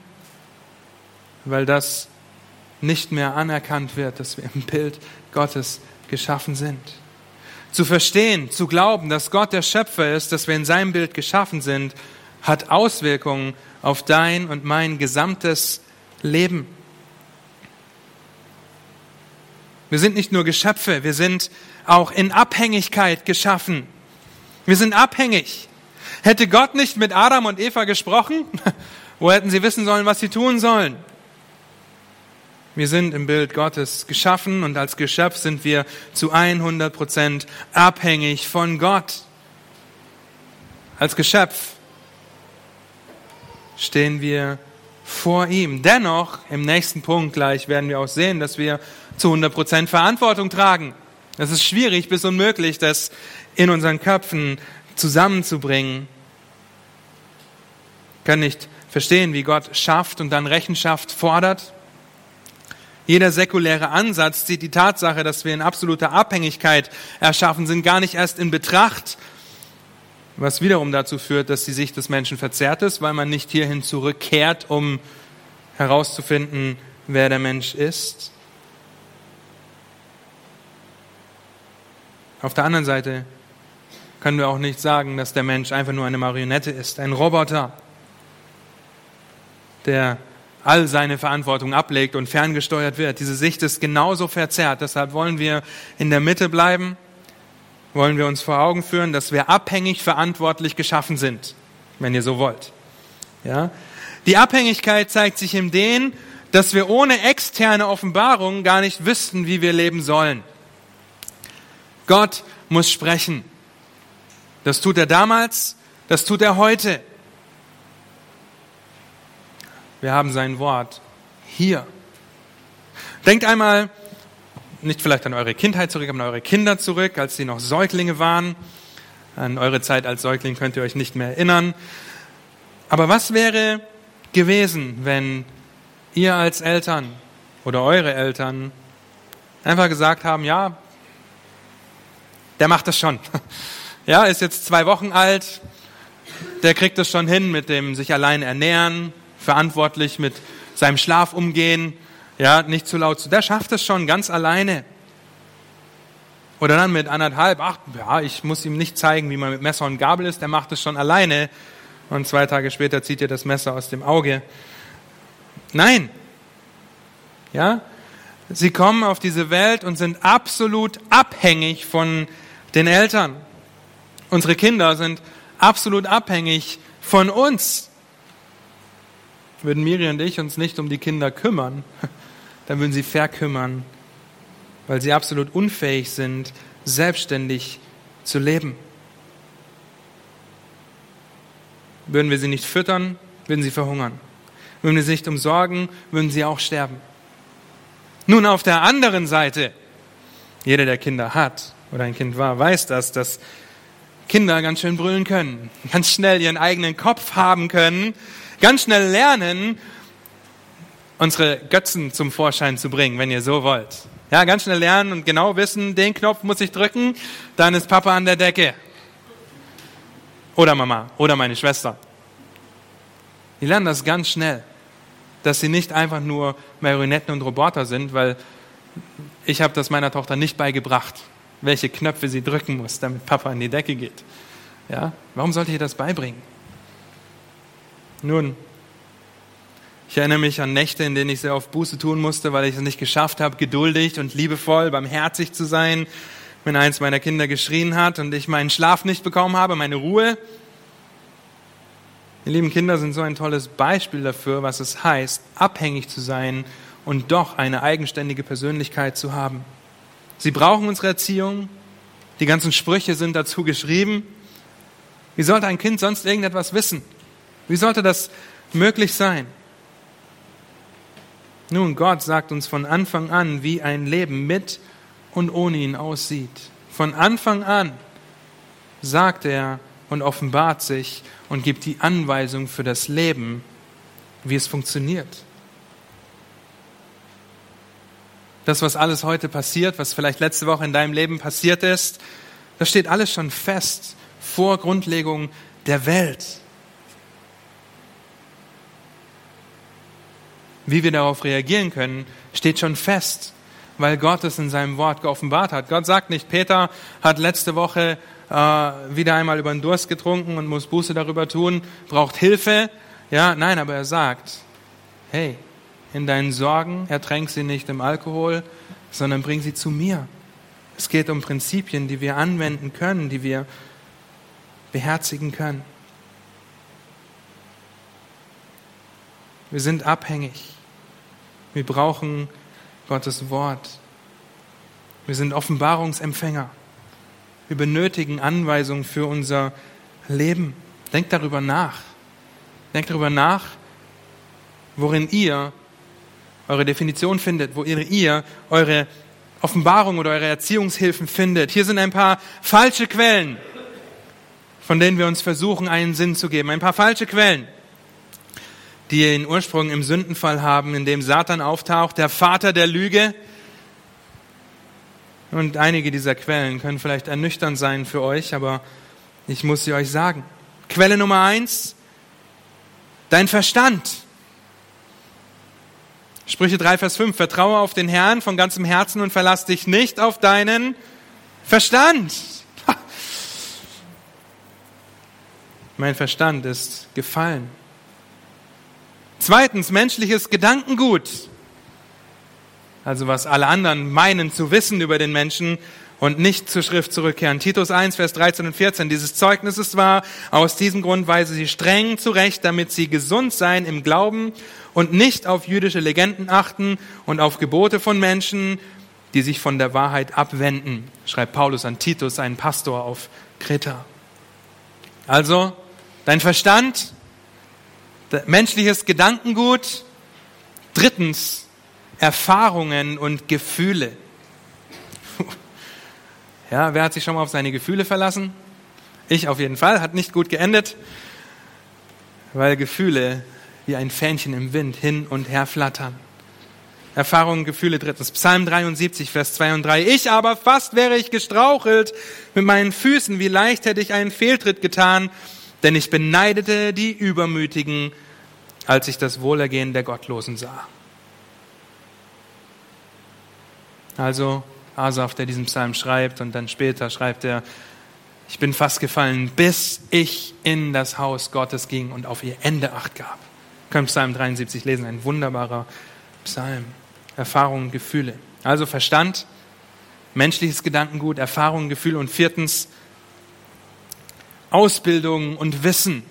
Weil das nicht mehr anerkannt wird, dass wir im Bild Gottes geschaffen sind zu verstehen, zu glauben, dass Gott der Schöpfer ist, dass wir in seinem Bild geschaffen sind, hat Auswirkungen auf dein und mein gesamtes Leben. Wir sind nicht nur Geschöpfe, wir sind auch in Abhängigkeit geschaffen. Wir sind abhängig. Hätte Gott nicht mit Adam und Eva gesprochen, wo hätten sie wissen sollen, was sie tun sollen? Wir sind im Bild Gottes geschaffen und als Geschöpf sind wir zu 100 Prozent abhängig von Gott. Als Geschöpf stehen wir vor ihm. Dennoch, im nächsten Punkt gleich werden wir auch sehen, dass wir zu 100 Prozent Verantwortung tragen. Es ist schwierig bis unmöglich, das in unseren Köpfen zusammenzubringen. Wir können nicht verstehen, wie Gott schafft und dann Rechenschaft fordert. Jeder säkuläre Ansatz zieht die Tatsache, dass wir in absoluter Abhängigkeit erschaffen sind, gar nicht erst in Betracht, was wiederum dazu führt, dass die Sicht des Menschen verzerrt ist, weil man nicht hierhin zurückkehrt, um herauszufinden, wer der Mensch ist. Auf der anderen Seite können wir auch nicht sagen, dass der Mensch einfach nur eine Marionette ist, ein Roboter, der all seine Verantwortung ablegt und ferngesteuert wird. Diese Sicht ist genauso verzerrt. Deshalb wollen wir in der Mitte bleiben, wollen wir uns vor Augen führen, dass wir abhängig verantwortlich geschaffen sind, wenn ihr so wollt. Ja? Die Abhängigkeit zeigt sich in dem, dass wir ohne externe Offenbarung gar nicht wüssten, wie wir leben sollen. Gott muss sprechen. Das tut er damals, das tut er heute. Wir haben sein Wort hier. Denkt einmal nicht vielleicht an eure Kindheit zurück, aber an eure Kinder zurück, als sie noch Säuglinge waren. An eure Zeit als Säugling könnt ihr euch nicht mehr erinnern. Aber was wäre gewesen, wenn ihr als Eltern oder eure Eltern einfach gesagt haben, ja, der macht das schon. Ja, ist jetzt zwei Wochen alt, der kriegt es schon hin mit dem sich allein ernähren, verantwortlich mit seinem Schlaf umgehen, ja, nicht zu laut zu, der schafft es schon ganz alleine. Oder dann mit anderthalb, ach, ja, ich muss ihm nicht zeigen, wie man mit Messer und Gabel ist, der macht es schon alleine. Und zwei Tage später zieht ihr das Messer aus dem Auge. Nein. Ja? Sie kommen auf diese Welt und sind absolut abhängig von den Eltern. Unsere Kinder sind absolut abhängig von uns. Würden Miriam und ich uns nicht um die Kinder kümmern, dann würden sie verkümmern, weil sie absolut unfähig sind, selbstständig zu leben. Würden wir sie nicht füttern, würden sie verhungern. Würden wir sie nicht umsorgen, würden sie auch sterben. Nun auf der anderen Seite, jeder, der Kinder hat oder ein Kind war, weiß das, dass Kinder ganz schön brüllen können, ganz schnell ihren eigenen Kopf haben können, ganz schnell lernen, unsere Götzen zum Vorschein zu bringen, wenn ihr so wollt. Ja, ganz schnell lernen und genau wissen, den Knopf muss ich drücken, dann ist Papa an der Decke. Oder Mama oder meine Schwester. Die lernen das ganz schnell, dass sie nicht einfach nur Marionetten und Roboter sind, weil ich habe das meiner Tochter nicht beigebracht welche Knöpfe sie drücken muss, damit Papa an die Decke geht. Ja? Warum sollte ich ihr das beibringen? Nun, ich erinnere mich an Nächte, in denen ich sehr oft Buße tun musste, weil ich es nicht geschafft habe, geduldig und liebevoll, barmherzig zu sein, wenn eins meiner Kinder geschrien hat und ich meinen Schlaf nicht bekommen habe, meine Ruhe. Die lieben Kinder sind so ein tolles Beispiel dafür, was es heißt, abhängig zu sein und doch eine eigenständige Persönlichkeit zu haben. Sie brauchen unsere Erziehung. Die ganzen Sprüche sind dazu geschrieben. Wie sollte ein Kind sonst irgendetwas wissen? Wie sollte das möglich sein? Nun, Gott sagt uns von Anfang an, wie ein Leben mit und ohne ihn aussieht. Von Anfang an sagt er und offenbart sich und gibt die Anweisung für das Leben, wie es funktioniert. das, was alles heute passiert, was vielleicht letzte Woche in deinem Leben passiert ist, das steht alles schon fest vor Grundlegung der Welt. Wie wir darauf reagieren können, steht schon fest, weil Gott es in seinem Wort geoffenbart hat. Gott sagt nicht, Peter hat letzte Woche äh, wieder einmal über den Durst getrunken und muss Buße darüber tun, braucht Hilfe. Ja, nein, aber er sagt, hey, in deinen Sorgen, ertränk sie nicht im Alkohol, sondern bring sie zu mir. Es geht um Prinzipien, die wir anwenden können, die wir beherzigen können. Wir sind abhängig. Wir brauchen Gottes Wort. Wir sind Offenbarungsempfänger. Wir benötigen Anweisungen für unser Leben. Denkt darüber nach. Denkt darüber nach, worin ihr eure Definition findet, wo ihr, eure Offenbarung oder eure Erziehungshilfen findet. Hier sind ein paar falsche Quellen, von denen wir uns versuchen, einen Sinn zu geben. Ein paar falsche Quellen, die ihren Ursprung im Sündenfall haben, in dem Satan auftaucht, der Vater der Lüge. Und einige dieser Quellen können vielleicht ernüchternd sein für euch, aber ich muss sie euch sagen. Quelle Nummer eins, dein Verstand. Sprüche 3, Vers 5. Vertraue auf den Herrn von ganzem Herzen und verlass dich nicht auf deinen Verstand. Mein Verstand ist gefallen. Zweitens, menschliches Gedankengut. Also was alle anderen meinen zu wissen über den Menschen, und nicht zur Schrift zurückkehren. Titus 1, Vers 13 und 14. Dieses Zeugnis ist wahr. Aus diesem Grund weise sie streng zurecht, damit sie gesund seien im Glauben und nicht auf jüdische Legenden achten und auf Gebote von Menschen, die sich von der Wahrheit abwenden, schreibt Paulus an Titus, einen Pastor auf Kreta. Also, dein Verstand, Menschliches Gedankengut. Drittens, Erfahrungen und Gefühle. Ja, wer hat sich schon mal auf seine Gefühle verlassen? Ich auf jeden Fall, hat nicht gut geendet, weil Gefühle wie ein Fähnchen im Wind hin und her flattern. Erfahrungen, Gefühle drittens. Psalm 73, Vers 2 und 3. Ich aber fast wäre ich gestrauchelt mit meinen Füßen, wie leicht hätte ich einen Fehltritt getan, denn ich beneidete die Übermütigen, als ich das Wohlergehen der Gottlosen sah. Also Asaf, der diesen Psalm schreibt und dann später schreibt er, ich bin fast gefallen, bis ich in das Haus Gottes ging und auf ihr Ende acht gab. Können Psalm 73 lesen, ein wunderbarer Psalm. Erfahrungen, Gefühle. Also Verstand, menschliches Gedankengut, Erfahrungen, Gefühle und viertens Ausbildung und Wissen.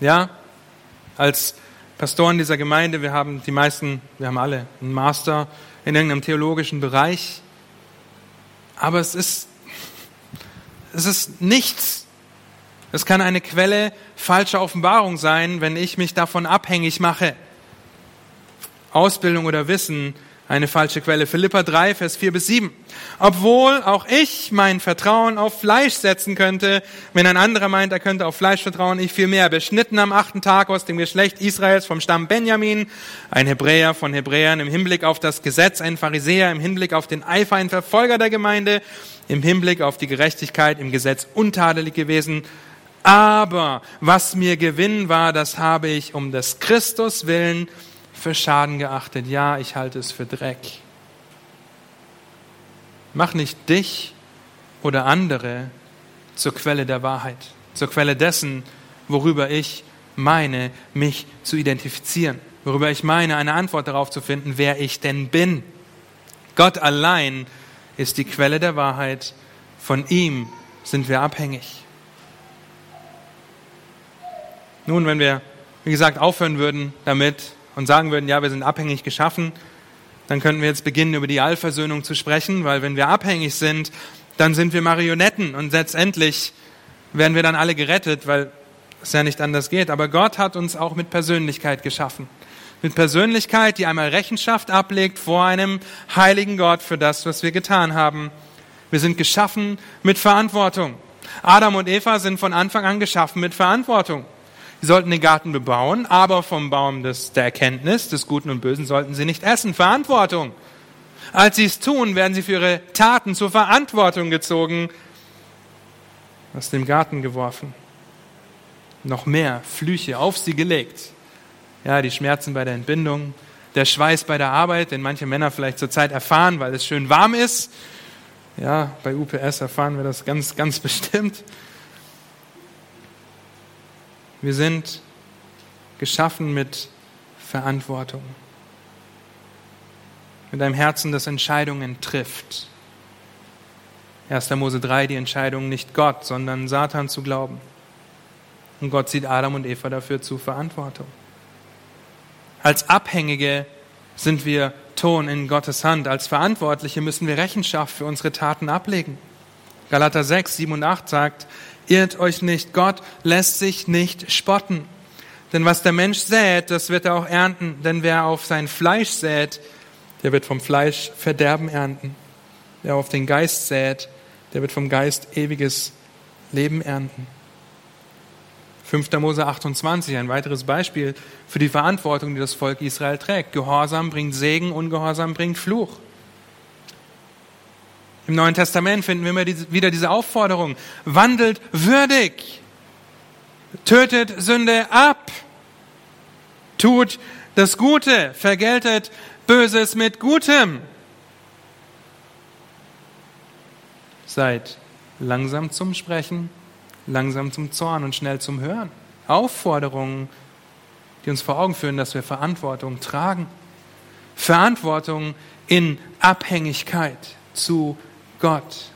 Ja, als Pastoren dieser Gemeinde, wir haben die meisten, wir haben alle einen Master in irgendeinem theologischen Bereich. Aber es ist, es ist nichts. Es kann eine Quelle falscher Offenbarung sein, wenn ich mich davon abhängig mache. Ausbildung oder Wissen eine falsche Quelle. Philippa 3, Vers 4 bis 7. Obwohl auch ich mein Vertrauen auf Fleisch setzen könnte, wenn ein anderer meint, er könnte auf Fleisch vertrauen, ich vielmehr. Beschnitten am achten Tag aus dem Geschlecht Israels vom Stamm Benjamin, ein Hebräer von Hebräern im Hinblick auf das Gesetz, ein Pharisäer im Hinblick auf den Eifer, ein Verfolger der Gemeinde, im Hinblick auf die Gerechtigkeit im Gesetz untadelig gewesen. Aber was mir Gewinn war, das habe ich um des Christus willen für Schaden geachtet. Ja, ich halte es für Dreck. Mach nicht dich oder andere zur Quelle der Wahrheit, zur Quelle dessen, worüber ich meine, mich zu identifizieren, worüber ich meine, eine Antwort darauf zu finden, wer ich denn bin. Gott allein ist die Quelle der Wahrheit. Von ihm sind wir abhängig. Nun, wenn wir, wie gesagt, aufhören würden damit, und sagen würden, ja, wir sind abhängig geschaffen, dann könnten wir jetzt beginnen, über die Allversöhnung zu sprechen, weil wenn wir abhängig sind, dann sind wir Marionetten und letztendlich werden wir dann alle gerettet, weil es ja nicht anders geht. Aber Gott hat uns auch mit Persönlichkeit geschaffen. Mit Persönlichkeit, die einmal Rechenschaft ablegt vor einem heiligen Gott für das, was wir getan haben. Wir sind geschaffen mit Verantwortung. Adam und Eva sind von Anfang an geschaffen mit Verantwortung. Sie sollten den Garten bebauen, aber vom Baum des, der Erkenntnis des Guten und Bösen sollten sie nicht essen. Verantwortung. Als sie es tun, werden sie für ihre Taten zur Verantwortung gezogen, aus dem Garten geworfen. Noch mehr Flüche auf sie gelegt. Ja, die Schmerzen bei der Entbindung, der Schweiß bei der Arbeit, den manche Männer vielleicht zurzeit erfahren, weil es schön warm ist. Ja, bei UPS erfahren wir das ganz, ganz bestimmt. Wir sind geschaffen mit Verantwortung. Mit einem Herzen, das Entscheidungen trifft. 1. Mose 3, die Entscheidung, nicht Gott, sondern Satan zu glauben. Und Gott zieht Adam und Eva dafür zu Verantwortung. Als Abhängige sind wir Ton in Gottes Hand. Als Verantwortliche müssen wir Rechenschaft für unsere Taten ablegen. Galater 6, 7 und 8 sagt, Irrt euch nicht, Gott lässt sich nicht spotten. Denn was der Mensch sät, das wird er auch ernten. Denn wer auf sein Fleisch sät, der wird vom Fleisch Verderben ernten. Wer auf den Geist sät, der wird vom Geist ewiges Leben ernten. 5. Mose 28, ein weiteres Beispiel für die Verantwortung, die das Volk Israel trägt. Gehorsam bringt Segen, Ungehorsam bringt Fluch. Im Neuen Testament finden wir immer wieder diese Aufforderung, wandelt würdig, tötet Sünde ab, tut das Gute, vergeltet Böses mit Gutem. Seid langsam zum Sprechen, langsam zum Zorn und schnell zum Hören. Aufforderungen, die uns vor Augen führen, dass wir Verantwortung tragen. Verantwortung in Abhängigkeit zu Gott.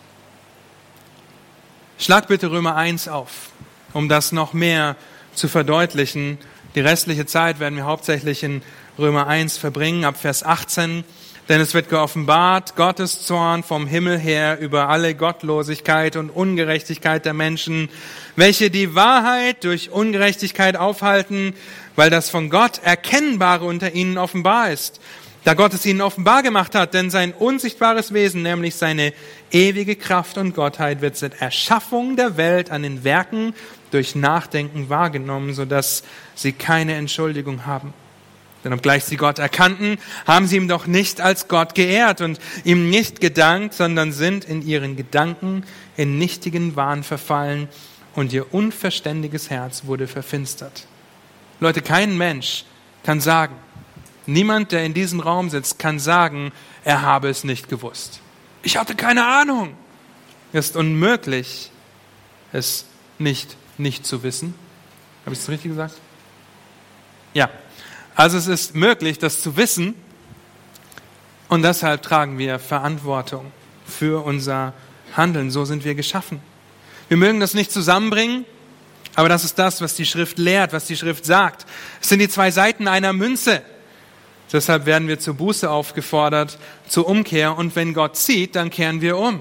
Schlag bitte Römer 1 auf, um das noch mehr zu verdeutlichen. Die restliche Zeit werden wir hauptsächlich in Römer 1 verbringen, ab Vers 18. denn es wird geoffenbart Gottes Zorn vom Himmel her über alle Gottlosigkeit und Ungerechtigkeit der Menschen, welche die Wahrheit durch Ungerechtigkeit aufhalten, weil das von Gott Erkennbare unter ihnen offenbar ist, da Gott es ihnen offenbar gemacht hat, denn sein unsichtbares Wesen, nämlich seine ewige Kraft und Gottheit, wird seit Erschaffung der Welt an den Werken durch Nachdenken wahrgenommen, sodass sie keine Entschuldigung haben. Denn obgleich sie Gott erkannten, haben sie ihm doch nicht als Gott geehrt und ihm nicht gedankt, sondern sind in ihren Gedanken in nichtigen Wahn verfallen und ihr unverständiges Herz wurde verfinstert. Leute, kein Mensch kann sagen, niemand, der in diesem Raum sitzt, kann sagen, er habe es nicht gewusst. Ich hatte keine Ahnung. Es ist unmöglich, es nicht nicht zu wissen. Habe ich es richtig gesagt? Ja, also es ist möglich, das zu wissen und deshalb tragen wir Verantwortung für unser Handeln. So sind wir geschaffen. Wir mögen das nicht zusammenbringen, aber das ist das, was die Schrift lehrt, was die Schrift sagt. Es sind die zwei Seiten einer Münze. Deshalb werden wir zur Buße aufgefordert, zur Umkehr. Und wenn Gott zieht, dann kehren wir um.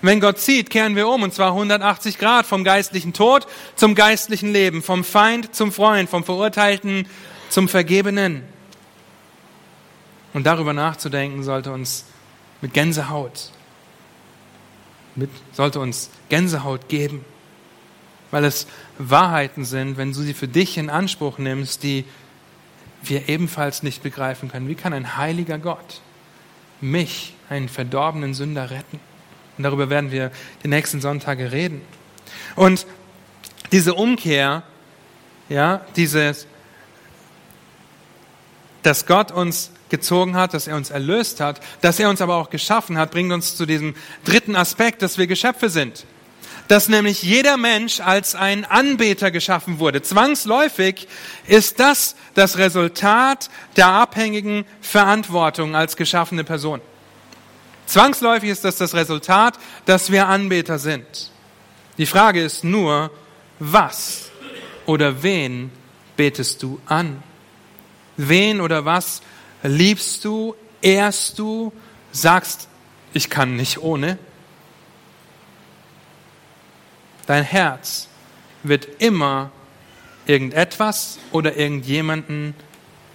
Wenn Gott zieht, kehren wir um, und zwar 180 Grad. Vom geistlichen Tod zum geistlichen Leben, vom Feind zum Freund, vom Verurteilten zum Vergebenen. Und darüber nachzudenken sollte uns mit Gänsehaut, mit, sollte uns Gänsehaut geben, weil es Wahrheiten sind, wenn du sie für dich in Anspruch nimmst, die wir ebenfalls nicht begreifen können. Wie kann ein heiliger Gott mich, einen verdorbenen Sünder, retten? Und darüber werden wir die nächsten Sonntage reden. Und diese Umkehr, ja, dieses, dass Gott uns gezogen hat, dass er uns erlöst hat, dass er uns aber auch geschaffen hat, bringt uns zu diesem dritten Aspekt, dass wir Geschöpfe sind. Dass nämlich jeder Mensch als ein Anbeter geschaffen wurde. Zwangsläufig ist das das Resultat der abhängigen Verantwortung als geschaffene Person. Zwangsläufig ist das das Resultat, dass wir Anbeter sind. Die Frage ist nur, was oder wen betest du an? Wen oder was liebst du, ehrst du, sagst, ich kann nicht ohne? Dein Herz wird immer irgendetwas oder irgendjemanden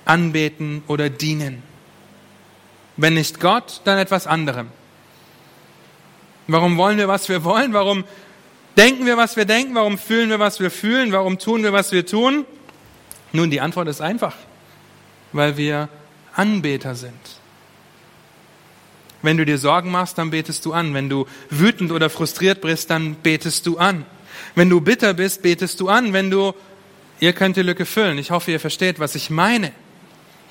anbeten oder dienen. Wenn nicht Gott, dann etwas anderem. Warum wollen wir, was wir wollen? Warum denken wir, was wir denken? Warum fühlen wir, was wir fühlen? Warum tun wir, was wir tun? Nun, die Antwort ist einfach. Weil wir Anbeter sind. Wenn du dir Sorgen machst, dann betest du an. Wenn du wütend oder frustriert bist, dann betest du an. Wenn du bitter bist, betest du an. Wenn du, ihr könnt die Lücke füllen. Ich hoffe, ihr versteht, was ich meine.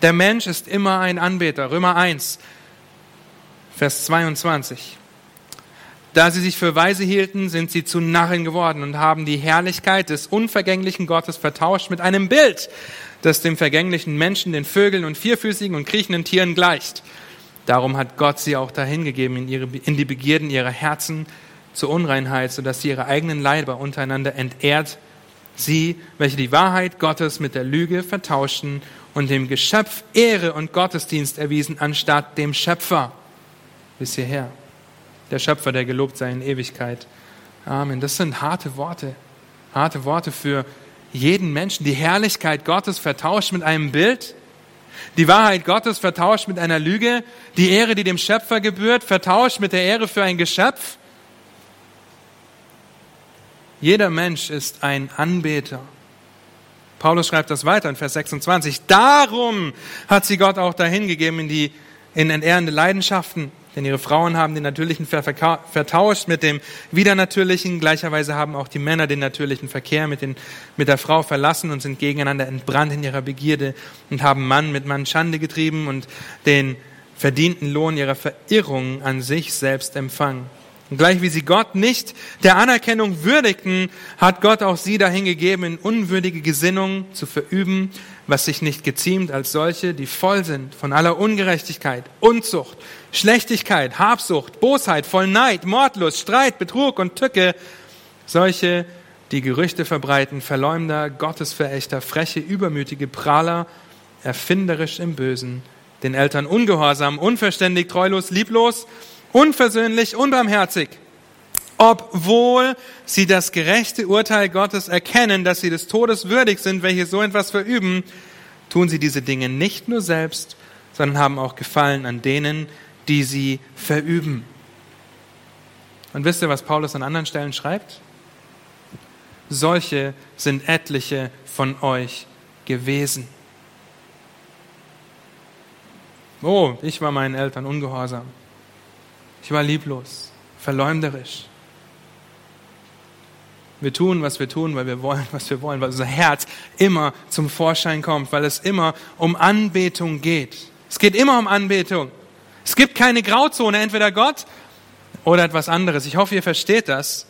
Der Mensch ist immer ein Anbeter. Römer 1, Vers 22. Da sie sich für weise hielten, sind sie zu Narren geworden und haben die Herrlichkeit des unvergänglichen Gottes vertauscht mit einem Bild, das dem vergänglichen Menschen, den Vögeln und vierfüßigen und kriechenden Tieren gleicht. Darum hat Gott sie auch dahingegeben in, ihre, in die Begierden ihrer Herzen zur Unreinheit, sodass sie ihre eigenen Leiber untereinander entehrt, sie, welche die Wahrheit Gottes mit der Lüge vertauschten und dem Geschöpf Ehre und Gottesdienst erwiesen, anstatt dem Schöpfer. Bis hierher. Der Schöpfer, der gelobt sei in Ewigkeit. Amen. Das sind harte Worte. Harte Worte für jeden Menschen. Die Herrlichkeit Gottes vertauscht mit einem Bild. Die Wahrheit Gottes vertauscht mit einer Lüge. Die Ehre, die dem Schöpfer gebührt, vertauscht mit der Ehre für ein Geschöpf. Jeder Mensch ist ein Anbeter. Paulus schreibt das weiter in Vers 26. Darum hat sie Gott auch dahingegeben in die in entehrende Leidenschaften, denn ihre Frauen haben den natürlichen Verkehr vertauscht mit dem widernatürlichen. Gleicherweise haben auch die Männer den natürlichen Verkehr mit, den, mit der Frau verlassen und sind gegeneinander entbrannt in ihrer Begierde und haben Mann mit Mann Schande getrieben und den verdienten Lohn ihrer Verirrung an sich selbst empfangen. Und gleich wie sie Gott nicht der Anerkennung würdigten, hat Gott auch sie dahingegeben, in unwürdige Gesinnung zu verüben, was sich nicht geziemt als solche, die voll sind von aller Ungerechtigkeit, Unzucht, Schlechtigkeit, Habsucht, Bosheit, voll Neid, Mordlust, Streit, Betrug und Tücke, solche, die Gerüchte verbreiten, Verleumder, Gottesverächter, freche, übermütige Prahler, erfinderisch im Bösen, den Eltern ungehorsam, unverständig, treulos, lieblos, unversöhnlich, unbarmherzig. Obwohl sie das gerechte Urteil Gottes erkennen, dass sie des Todes würdig sind, welche so etwas verüben, tun sie diese Dinge nicht nur selbst, sondern haben auch Gefallen an denen, die sie verüben. Und wisst ihr, was Paulus an anderen Stellen schreibt? Solche sind etliche von euch gewesen. Oh, ich war meinen Eltern ungehorsam. Ich war lieblos, verleumderisch. Wir tun, was wir tun, weil wir wollen, was wir wollen, weil unser Herz immer zum Vorschein kommt, weil es immer um Anbetung geht. Es geht immer um Anbetung. Es gibt keine Grauzone, entweder Gott oder etwas anderes. Ich hoffe, ihr versteht das.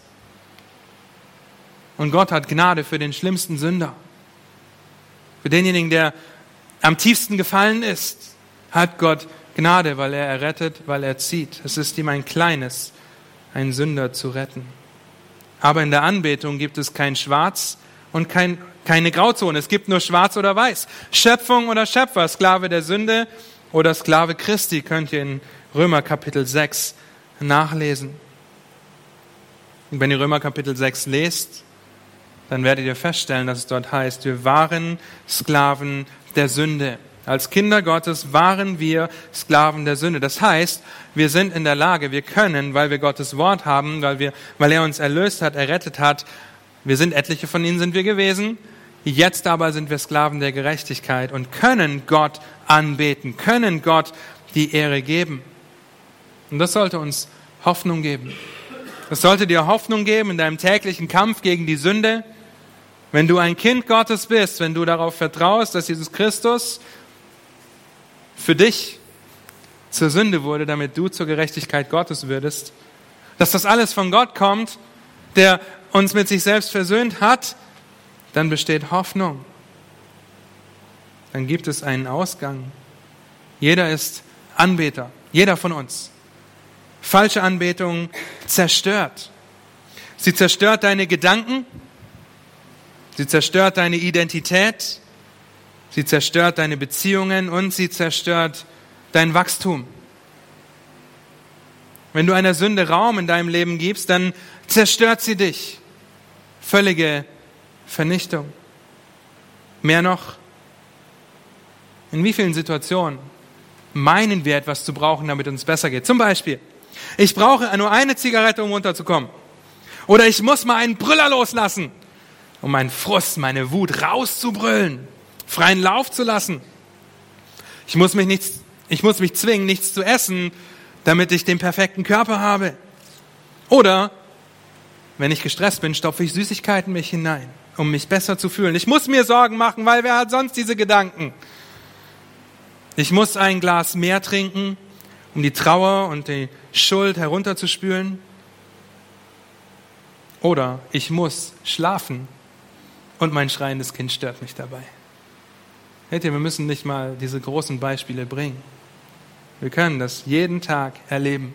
Und Gott hat Gnade für den schlimmsten Sünder. Für denjenigen, der am tiefsten gefallen ist, hat Gott Gnade, weil er errettet, weil er zieht. Es ist ihm ein kleines, einen Sünder zu retten. Aber in der Anbetung gibt es kein Schwarz und kein, keine Grauzone. Es gibt nur Schwarz oder Weiß. Schöpfung oder Schöpfer, Sklave der Sünde oder Sklave Christi, könnt ihr in Römer Kapitel 6 nachlesen. Und wenn ihr Römer Kapitel 6 lest, dann werdet ihr feststellen, dass es dort heißt, wir waren Sklaven der Sünde. Als Kinder Gottes waren wir Sklaven der Sünde. Das heißt, wir sind in der Lage, wir können, weil wir Gottes Wort haben, weil, wir, weil er uns erlöst hat, errettet hat, wir sind etliche von ihnen sind wir gewesen, jetzt aber sind wir Sklaven der Gerechtigkeit und können Gott anbeten, können Gott die Ehre geben. Und das sollte uns Hoffnung geben. Das sollte dir Hoffnung geben in deinem täglichen Kampf gegen die Sünde. Wenn du ein Kind Gottes bist, wenn du darauf vertraust, dass Jesus Christus für dich zur Sünde wurde, damit du zur Gerechtigkeit Gottes würdest, dass das alles von Gott kommt, der uns mit sich selbst versöhnt hat, dann besteht Hoffnung. Dann gibt es einen Ausgang. Jeder ist Anbeter, jeder von uns. Falsche Anbetung zerstört. Sie zerstört deine Gedanken, sie zerstört deine Identität, sie zerstört deine Beziehungen und sie zerstört dein Wachstum. Wenn du einer Sünde Raum in deinem Leben gibst, dann zerstört sie dich. Völlige Vernichtung. Mehr noch, in wie vielen Situationen meinen wir etwas zu brauchen, damit uns besser geht? Zum Beispiel, ich brauche nur eine Zigarette, um runterzukommen. Oder ich muss mal einen Brüller loslassen, um meinen Frust, meine Wut rauszubrüllen, freien Lauf zu lassen. Ich muss mich, nichts, ich muss mich zwingen, nichts zu essen, damit ich den perfekten Körper habe. Oder, wenn ich gestresst bin, stopfe ich Süßigkeiten mich hinein, um mich besser zu fühlen. Ich muss mir Sorgen machen, weil wer hat sonst diese Gedanken? Ich muss ein Glas mehr trinken, um die Trauer und die Schuld herunterzuspülen. Oder ich muss schlafen und mein schreiendes Kind stört mich dabei. Seht ihr, wir müssen nicht mal diese großen Beispiele bringen. Wir können das jeden Tag erleben.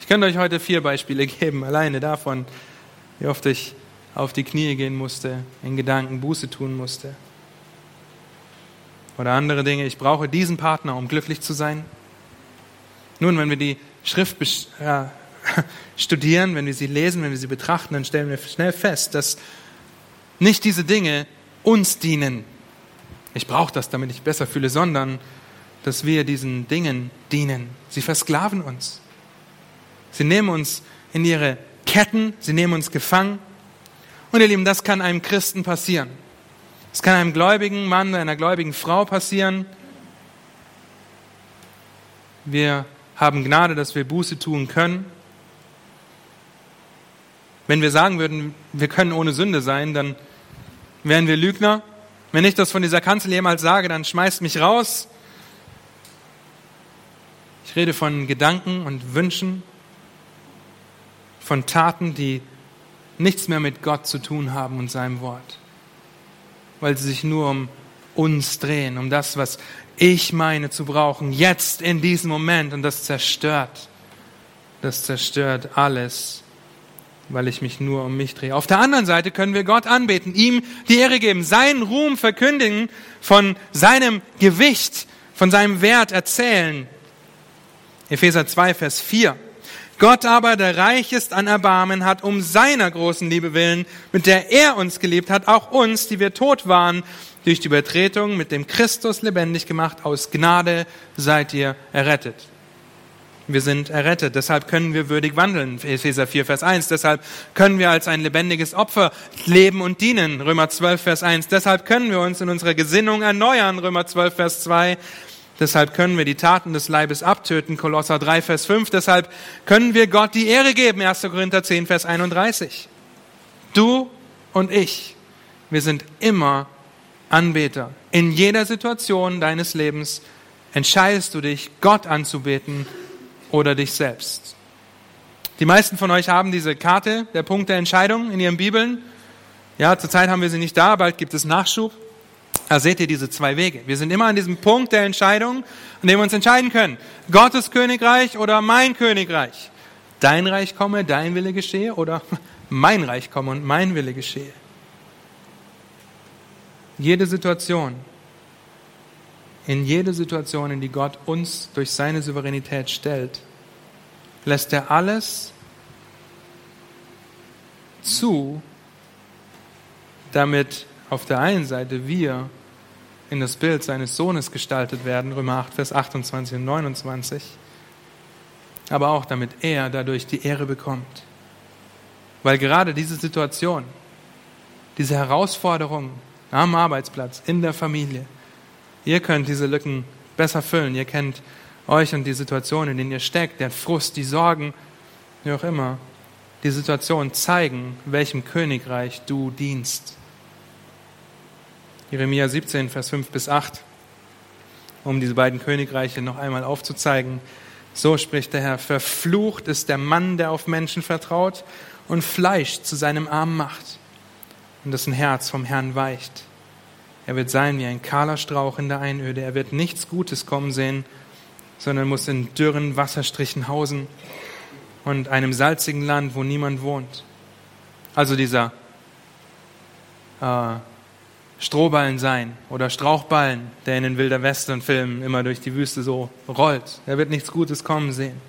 Ich könnte euch heute vier Beispiele geben, alleine davon, wie oft ich auf die Knie gehen musste, in Gedanken Buße tun musste. Oder andere Dinge, ich brauche diesen Partner, um glücklich zu sein. Nun, wenn wir die Schrift ja, studieren, wenn wir sie lesen, wenn wir sie betrachten, dann stellen wir schnell fest, dass nicht diese Dinge uns dienen. Ich brauche das, damit ich besser fühle, sondern dass wir diesen Dingen dienen. Sie versklaven uns. Sie nehmen uns in ihre Ketten, sie nehmen uns gefangen. Und ihr Lieben, das kann einem Christen passieren. Es kann einem gläubigen Mann, einer gläubigen Frau passieren. Wir haben Gnade, dass wir Buße tun können. Wenn wir sagen würden, wir können ohne Sünde sein, dann wären wir Lügner. Wenn ich das von dieser Kanzel jemals sage, dann schmeißt mich raus. Ich rede von Gedanken und Wünschen, von Taten, die nichts mehr mit Gott zu tun haben und seinem Wort, weil sie sich nur um uns drehen, um das, was ich meine zu brauchen, jetzt in diesem Moment. Und das zerstört, das zerstört alles, weil ich mich nur um mich drehe. Auf der anderen Seite können wir Gott anbeten, ihm die Ehre geben, seinen Ruhm verkündigen von seinem Gewicht, von seinem Wert erzählen. Epheser 2, Vers 4. Gott aber, der reich ist an Erbarmen, hat um seiner großen Liebe willen, mit der er uns geliebt hat, auch uns, die wir tot waren, durch die Übertretung mit dem Christus lebendig gemacht. Aus Gnade seid ihr errettet. Wir sind errettet. Deshalb können wir würdig wandeln. Epheser 4, Vers 1. Deshalb können wir als ein lebendiges Opfer leben und dienen. Römer 12, Vers 1. Deshalb können wir uns in unserer Gesinnung erneuern. Römer 12, Vers 2. Deshalb können wir die Taten des Leibes abtöten. Kolosser 3, Vers 5. Deshalb können wir Gott die Ehre geben. 1. Korinther 10, Vers 31. Du und ich, wir sind immer Anbeter. In jeder Situation deines Lebens entscheidest du dich, Gott anzubeten oder dich selbst. Die meisten von euch haben diese Karte der Punkt der Entscheidung in ihren Bibeln. Ja, zurzeit haben wir sie nicht da, bald gibt es Nachschub. Da seht ihr diese zwei Wege. Wir sind immer an diesem Punkt der Entscheidung, an dem wir uns entscheiden können. Gottes Königreich oder mein Königreich. Dein Reich komme, dein Wille geschehe oder mein Reich komme und mein Wille geschehe. Jede Situation, in jede Situation, in die Gott uns durch seine Souveränität stellt, lässt er alles zu, damit auf der einen Seite wir in das Bild seines Sohnes gestaltet werden, Römer 8, Vers 28 und 29, aber auch damit er dadurch die Ehre bekommt. Weil gerade diese Situation, diese Herausforderung am Arbeitsplatz, in der Familie, Ihr könnt diese Lücken besser füllen. Ihr kennt euch und die Situation, in denen ihr steckt, der Frust, die Sorgen, wie auch immer. Die Situation zeigen, welchem Königreich du dienst. Jeremia 17, Vers 5 bis 8, um diese beiden Königreiche noch einmal aufzuzeigen. So spricht der Herr, verflucht ist der Mann, der auf Menschen vertraut und Fleisch zu seinem Arm macht und dessen Herz vom Herrn weicht. Er wird sein wie ein kahler Strauch in der Einöde. Er wird nichts Gutes kommen sehen, sondern muss in dürren Wasserstrichen hausen und einem salzigen Land, wo niemand wohnt. Also dieser äh, Strohballen sein oder Strauchballen, der in den Wilder Western-Filmen immer durch die Wüste so rollt. Er wird nichts Gutes kommen sehen.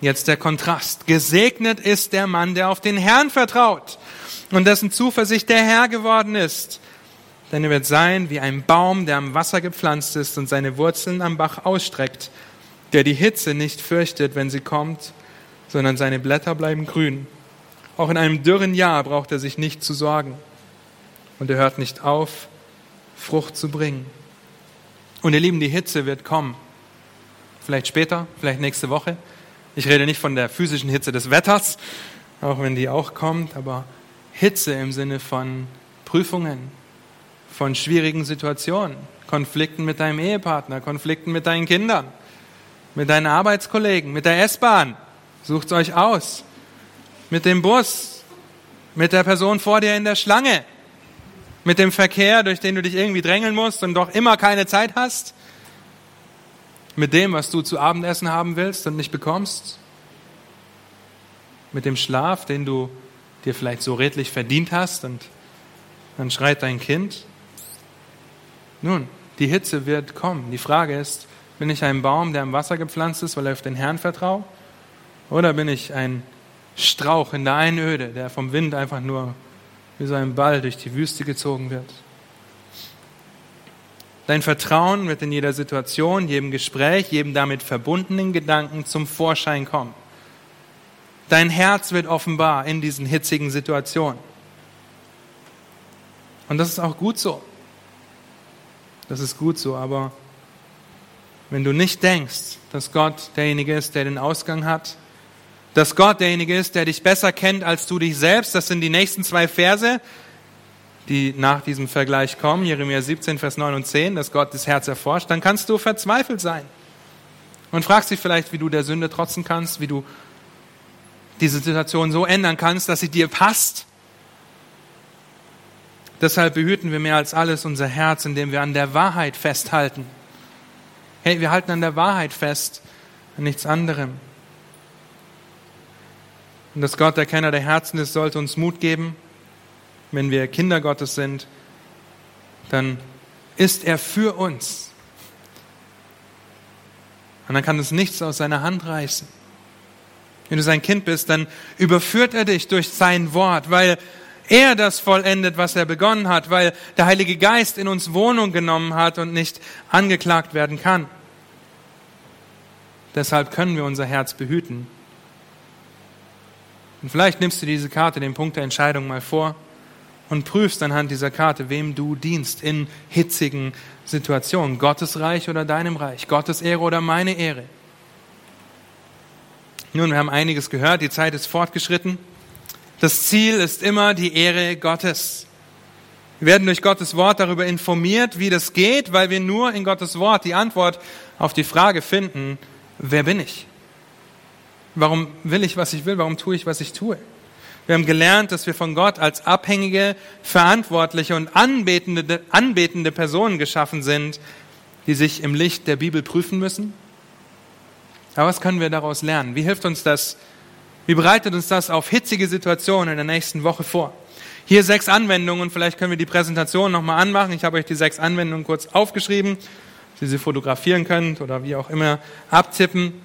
Jetzt der Kontrast. Gesegnet ist der Mann, der auf den Herrn vertraut und dessen Zuversicht der Herr geworden ist. Denn er wird sein wie ein Baum, der am Wasser gepflanzt ist und seine Wurzeln am Bach ausstreckt, der die Hitze nicht fürchtet, wenn sie kommt, sondern seine Blätter bleiben grün. Auch in einem dürren Jahr braucht er sich nicht zu sorgen. Und er hört nicht auf, Frucht zu bringen. Und ihr Lieben, die Hitze wird kommen. Vielleicht später, vielleicht nächste Woche. Ich rede nicht von der physischen Hitze des Wetters, auch wenn die auch kommt, aber Hitze im Sinne von Prüfungen, von schwierigen Situationen, Konflikten mit deinem Ehepartner, Konflikten mit deinen Kindern, mit deinen Arbeitskollegen, mit der S-Bahn. Sucht euch aus. Mit dem Bus, mit der Person vor dir in der Schlange, mit dem Verkehr, durch den du dich irgendwie drängeln musst und doch immer keine Zeit hast, mit dem, was du zu Abendessen haben willst und nicht bekommst, mit dem Schlaf, den du dir vielleicht so redlich verdient hast und dann schreit dein Kind. Nun, die Hitze wird kommen. Die Frage ist, bin ich ein Baum, der im Wasser gepflanzt ist, weil er auf den Herrn vertraut? Oder bin ich ein Strauch in der Einöde, der vom Wind einfach nur wie so ein Ball durch die Wüste gezogen wird? Dein Vertrauen wird in jeder Situation, jedem Gespräch, jedem damit verbundenen Gedanken zum Vorschein kommen. Dein Herz wird offenbar in diesen hitzigen Situationen. Und das ist auch gut so. Das ist gut so, aber wenn du nicht denkst, dass Gott derjenige ist, der den Ausgang hat, dass Gott derjenige ist, der dich besser kennt als du dich selbst, das sind die nächsten zwei Verse, die nach diesem Vergleich kommen, Jeremia 17, Vers 9 und 10, dass Gott das Herz erforscht, dann kannst du verzweifelt sein. Und fragst dich vielleicht, wie du der Sünde trotzen kannst, wie du diese Situation so ändern kannst, dass sie dir passt. Deshalb behüten wir mehr als alles unser Herz, indem wir an der Wahrheit festhalten. Hey, wir halten an der Wahrheit fest, an nichts anderem. Und dass Gott der Kenner der Herzen ist, sollte uns Mut geben. Wenn wir Kinder Gottes sind, dann ist er für uns. Und dann kann uns nichts aus seiner Hand reißen. Wenn du sein Kind bist, dann überführt er dich durch sein Wort, weil er das vollendet, was er begonnen hat, weil der Heilige Geist in uns Wohnung genommen hat und nicht angeklagt werden kann. Deshalb können wir unser Herz behüten. Und vielleicht nimmst du diese Karte, den Punkt der Entscheidung mal vor und prüfst anhand dieser Karte, wem du dienst in hitzigen Situationen. Gottes Reich oder deinem Reich, Gottes Ehre oder meine Ehre. Nun, wir haben einiges gehört, die Zeit ist fortgeschritten. Das Ziel ist immer die Ehre Gottes. Wir werden durch Gottes Wort darüber informiert, wie das geht, weil wir nur in Gottes Wort die Antwort auf die Frage finden, wer bin ich? Warum will ich, was ich will? Warum tue ich, was ich tue? Wir haben gelernt, dass wir von Gott als abhängige, verantwortliche und anbetende, anbetende Personen geschaffen sind, die sich im Licht der Bibel prüfen müssen. Aber was können wir daraus lernen? Wie hilft uns das? Wie bereitet uns das auf hitzige Situationen in der nächsten Woche vor? Hier sechs Anwendungen. Vielleicht können wir die Präsentation nochmal anmachen. Ich habe euch die sechs Anwendungen kurz aufgeschrieben, Sie sie fotografieren könnt oder wie auch immer abtippen.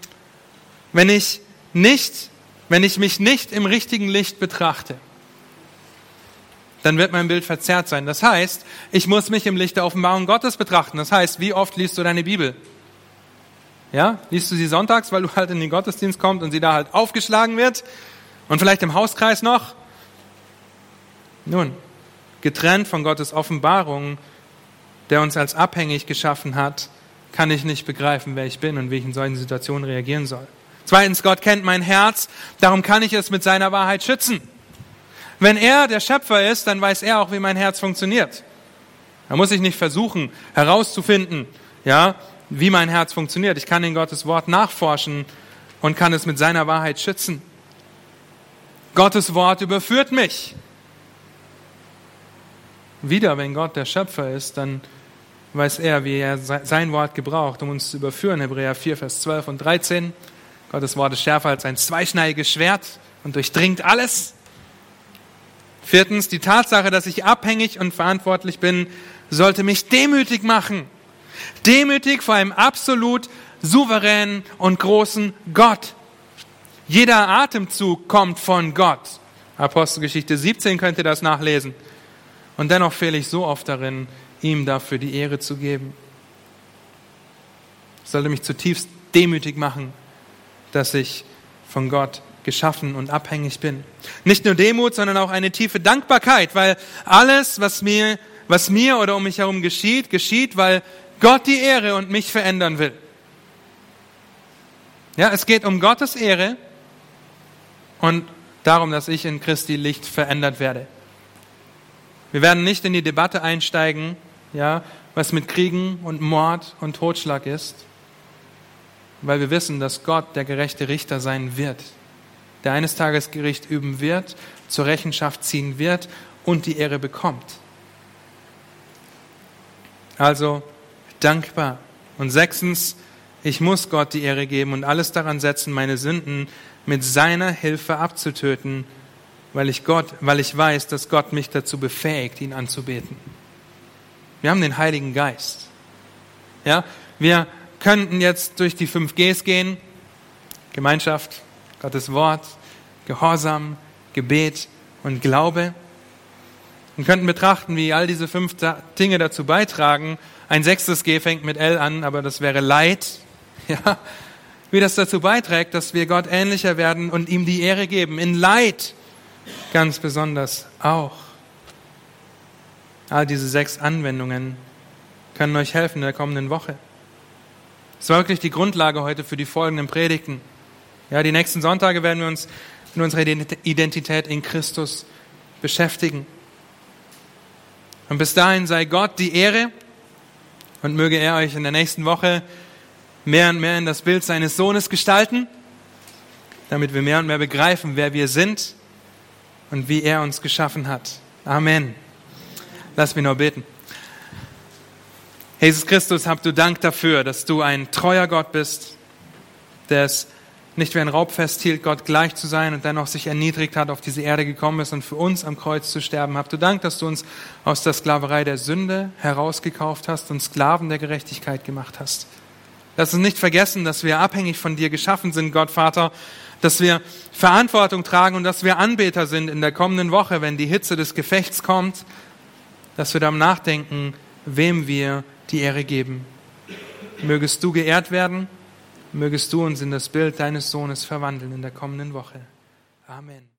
Wenn ich nicht, wenn ich mich nicht im richtigen Licht betrachte, dann wird mein Bild verzerrt sein. Das heißt, ich muss mich im Licht der Offenbarung Gottes betrachten. Das heißt, wie oft liest du deine Bibel? Ja, liest du sie sonntags, weil du halt in den Gottesdienst kommst und sie da halt aufgeschlagen wird? Und vielleicht im Hauskreis noch? Nun, getrennt von Gottes Offenbarung, der uns als abhängig geschaffen hat, kann ich nicht begreifen, wer ich bin und wie ich in solchen Situationen reagieren soll. Zweitens, Gott kennt mein Herz, darum kann ich es mit seiner Wahrheit schützen. Wenn er der Schöpfer ist, dann weiß er auch, wie mein Herz funktioniert. Da muss ich nicht versuchen herauszufinden, ja, wie mein Herz funktioniert. Ich kann in Gottes Wort nachforschen und kann es mit seiner Wahrheit schützen. Gottes Wort überführt mich. Wieder, wenn Gott der Schöpfer ist, dann weiß er, wie er sein Wort gebraucht, um uns zu überführen. Hebräer 4, Vers 12 und 13. Gottes Wort ist schärfer als ein zweischneidiges Schwert und durchdringt alles. Viertens, die Tatsache, dass ich abhängig und verantwortlich bin, sollte mich demütig machen. Demütig vor einem absolut souveränen und großen Gott. Jeder Atemzug kommt von Gott. Apostelgeschichte 17 könnt ihr das nachlesen. Und dennoch fehle ich so oft darin, ihm dafür die Ehre zu geben. Es sollte mich zutiefst demütig machen, dass ich von Gott geschaffen und abhängig bin. Nicht nur Demut, sondern auch eine tiefe Dankbarkeit, weil alles, was mir, was mir oder um mich herum geschieht, geschieht, weil Gott die Ehre und mich verändern will. Ja, es geht um Gottes Ehre und darum, dass ich in Christi Licht verändert werde. Wir werden nicht in die Debatte einsteigen, ja, was mit Kriegen und Mord und Totschlag ist, weil wir wissen, dass Gott der gerechte Richter sein wird, der eines Tages Gericht üben wird, zur Rechenschaft ziehen wird und die Ehre bekommt. Also dankbar. Und sechstens, ich muss Gott die Ehre geben und alles daran setzen, meine Sünden mit seiner Hilfe abzutöten, weil ich Gott, weil ich weiß, dass Gott mich dazu befähigt, ihn anzubeten. Wir haben den Heiligen Geist. Ja, wir könnten jetzt durch die fünf Gs gehen. Gemeinschaft, Gottes Wort, Gehorsam, Gebet und Glaube. Und könnten betrachten, wie all diese fünf Dinge dazu beitragen. Ein sechstes G fängt mit L an, aber das wäre Leid. Ja, wie das dazu beiträgt, dass wir Gott ähnlicher werden und ihm die Ehre geben. In Leid ganz besonders auch. All diese sechs Anwendungen können euch helfen in der kommenden Woche. Es war wirklich die Grundlage heute für die folgenden Predigten. Ja, die nächsten Sonntage werden wir uns in unserer Identität in Christus beschäftigen. Und bis dahin sei Gott die Ehre und möge er euch in der nächsten Woche mehr und mehr in das Bild seines Sohnes gestalten, damit wir mehr und mehr begreifen, wer wir sind und wie er uns geschaffen hat. Amen. Lass mich nur beten. Jesus Christus, hab du Dank dafür, dass du ein treuer Gott bist, der es nicht wie ein Raub festhielt, Gott gleich zu sein und dennoch sich erniedrigt hat, auf diese Erde gekommen ist und für uns am Kreuz zu sterben. Habt du Dank, dass du uns aus der Sklaverei der Sünde herausgekauft hast und Sklaven der Gerechtigkeit gemacht hast. Lass uns nicht vergessen, dass wir abhängig von dir geschaffen sind, Gott Vater, dass wir Verantwortung tragen und dass wir Anbeter sind in der kommenden Woche, wenn die Hitze des Gefechts kommt, dass wir darum nachdenken, wem wir die Ehre geben. Mögest du geehrt werden, mögest du uns in das Bild deines Sohnes verwandeln in der kommenden Woche. Amen.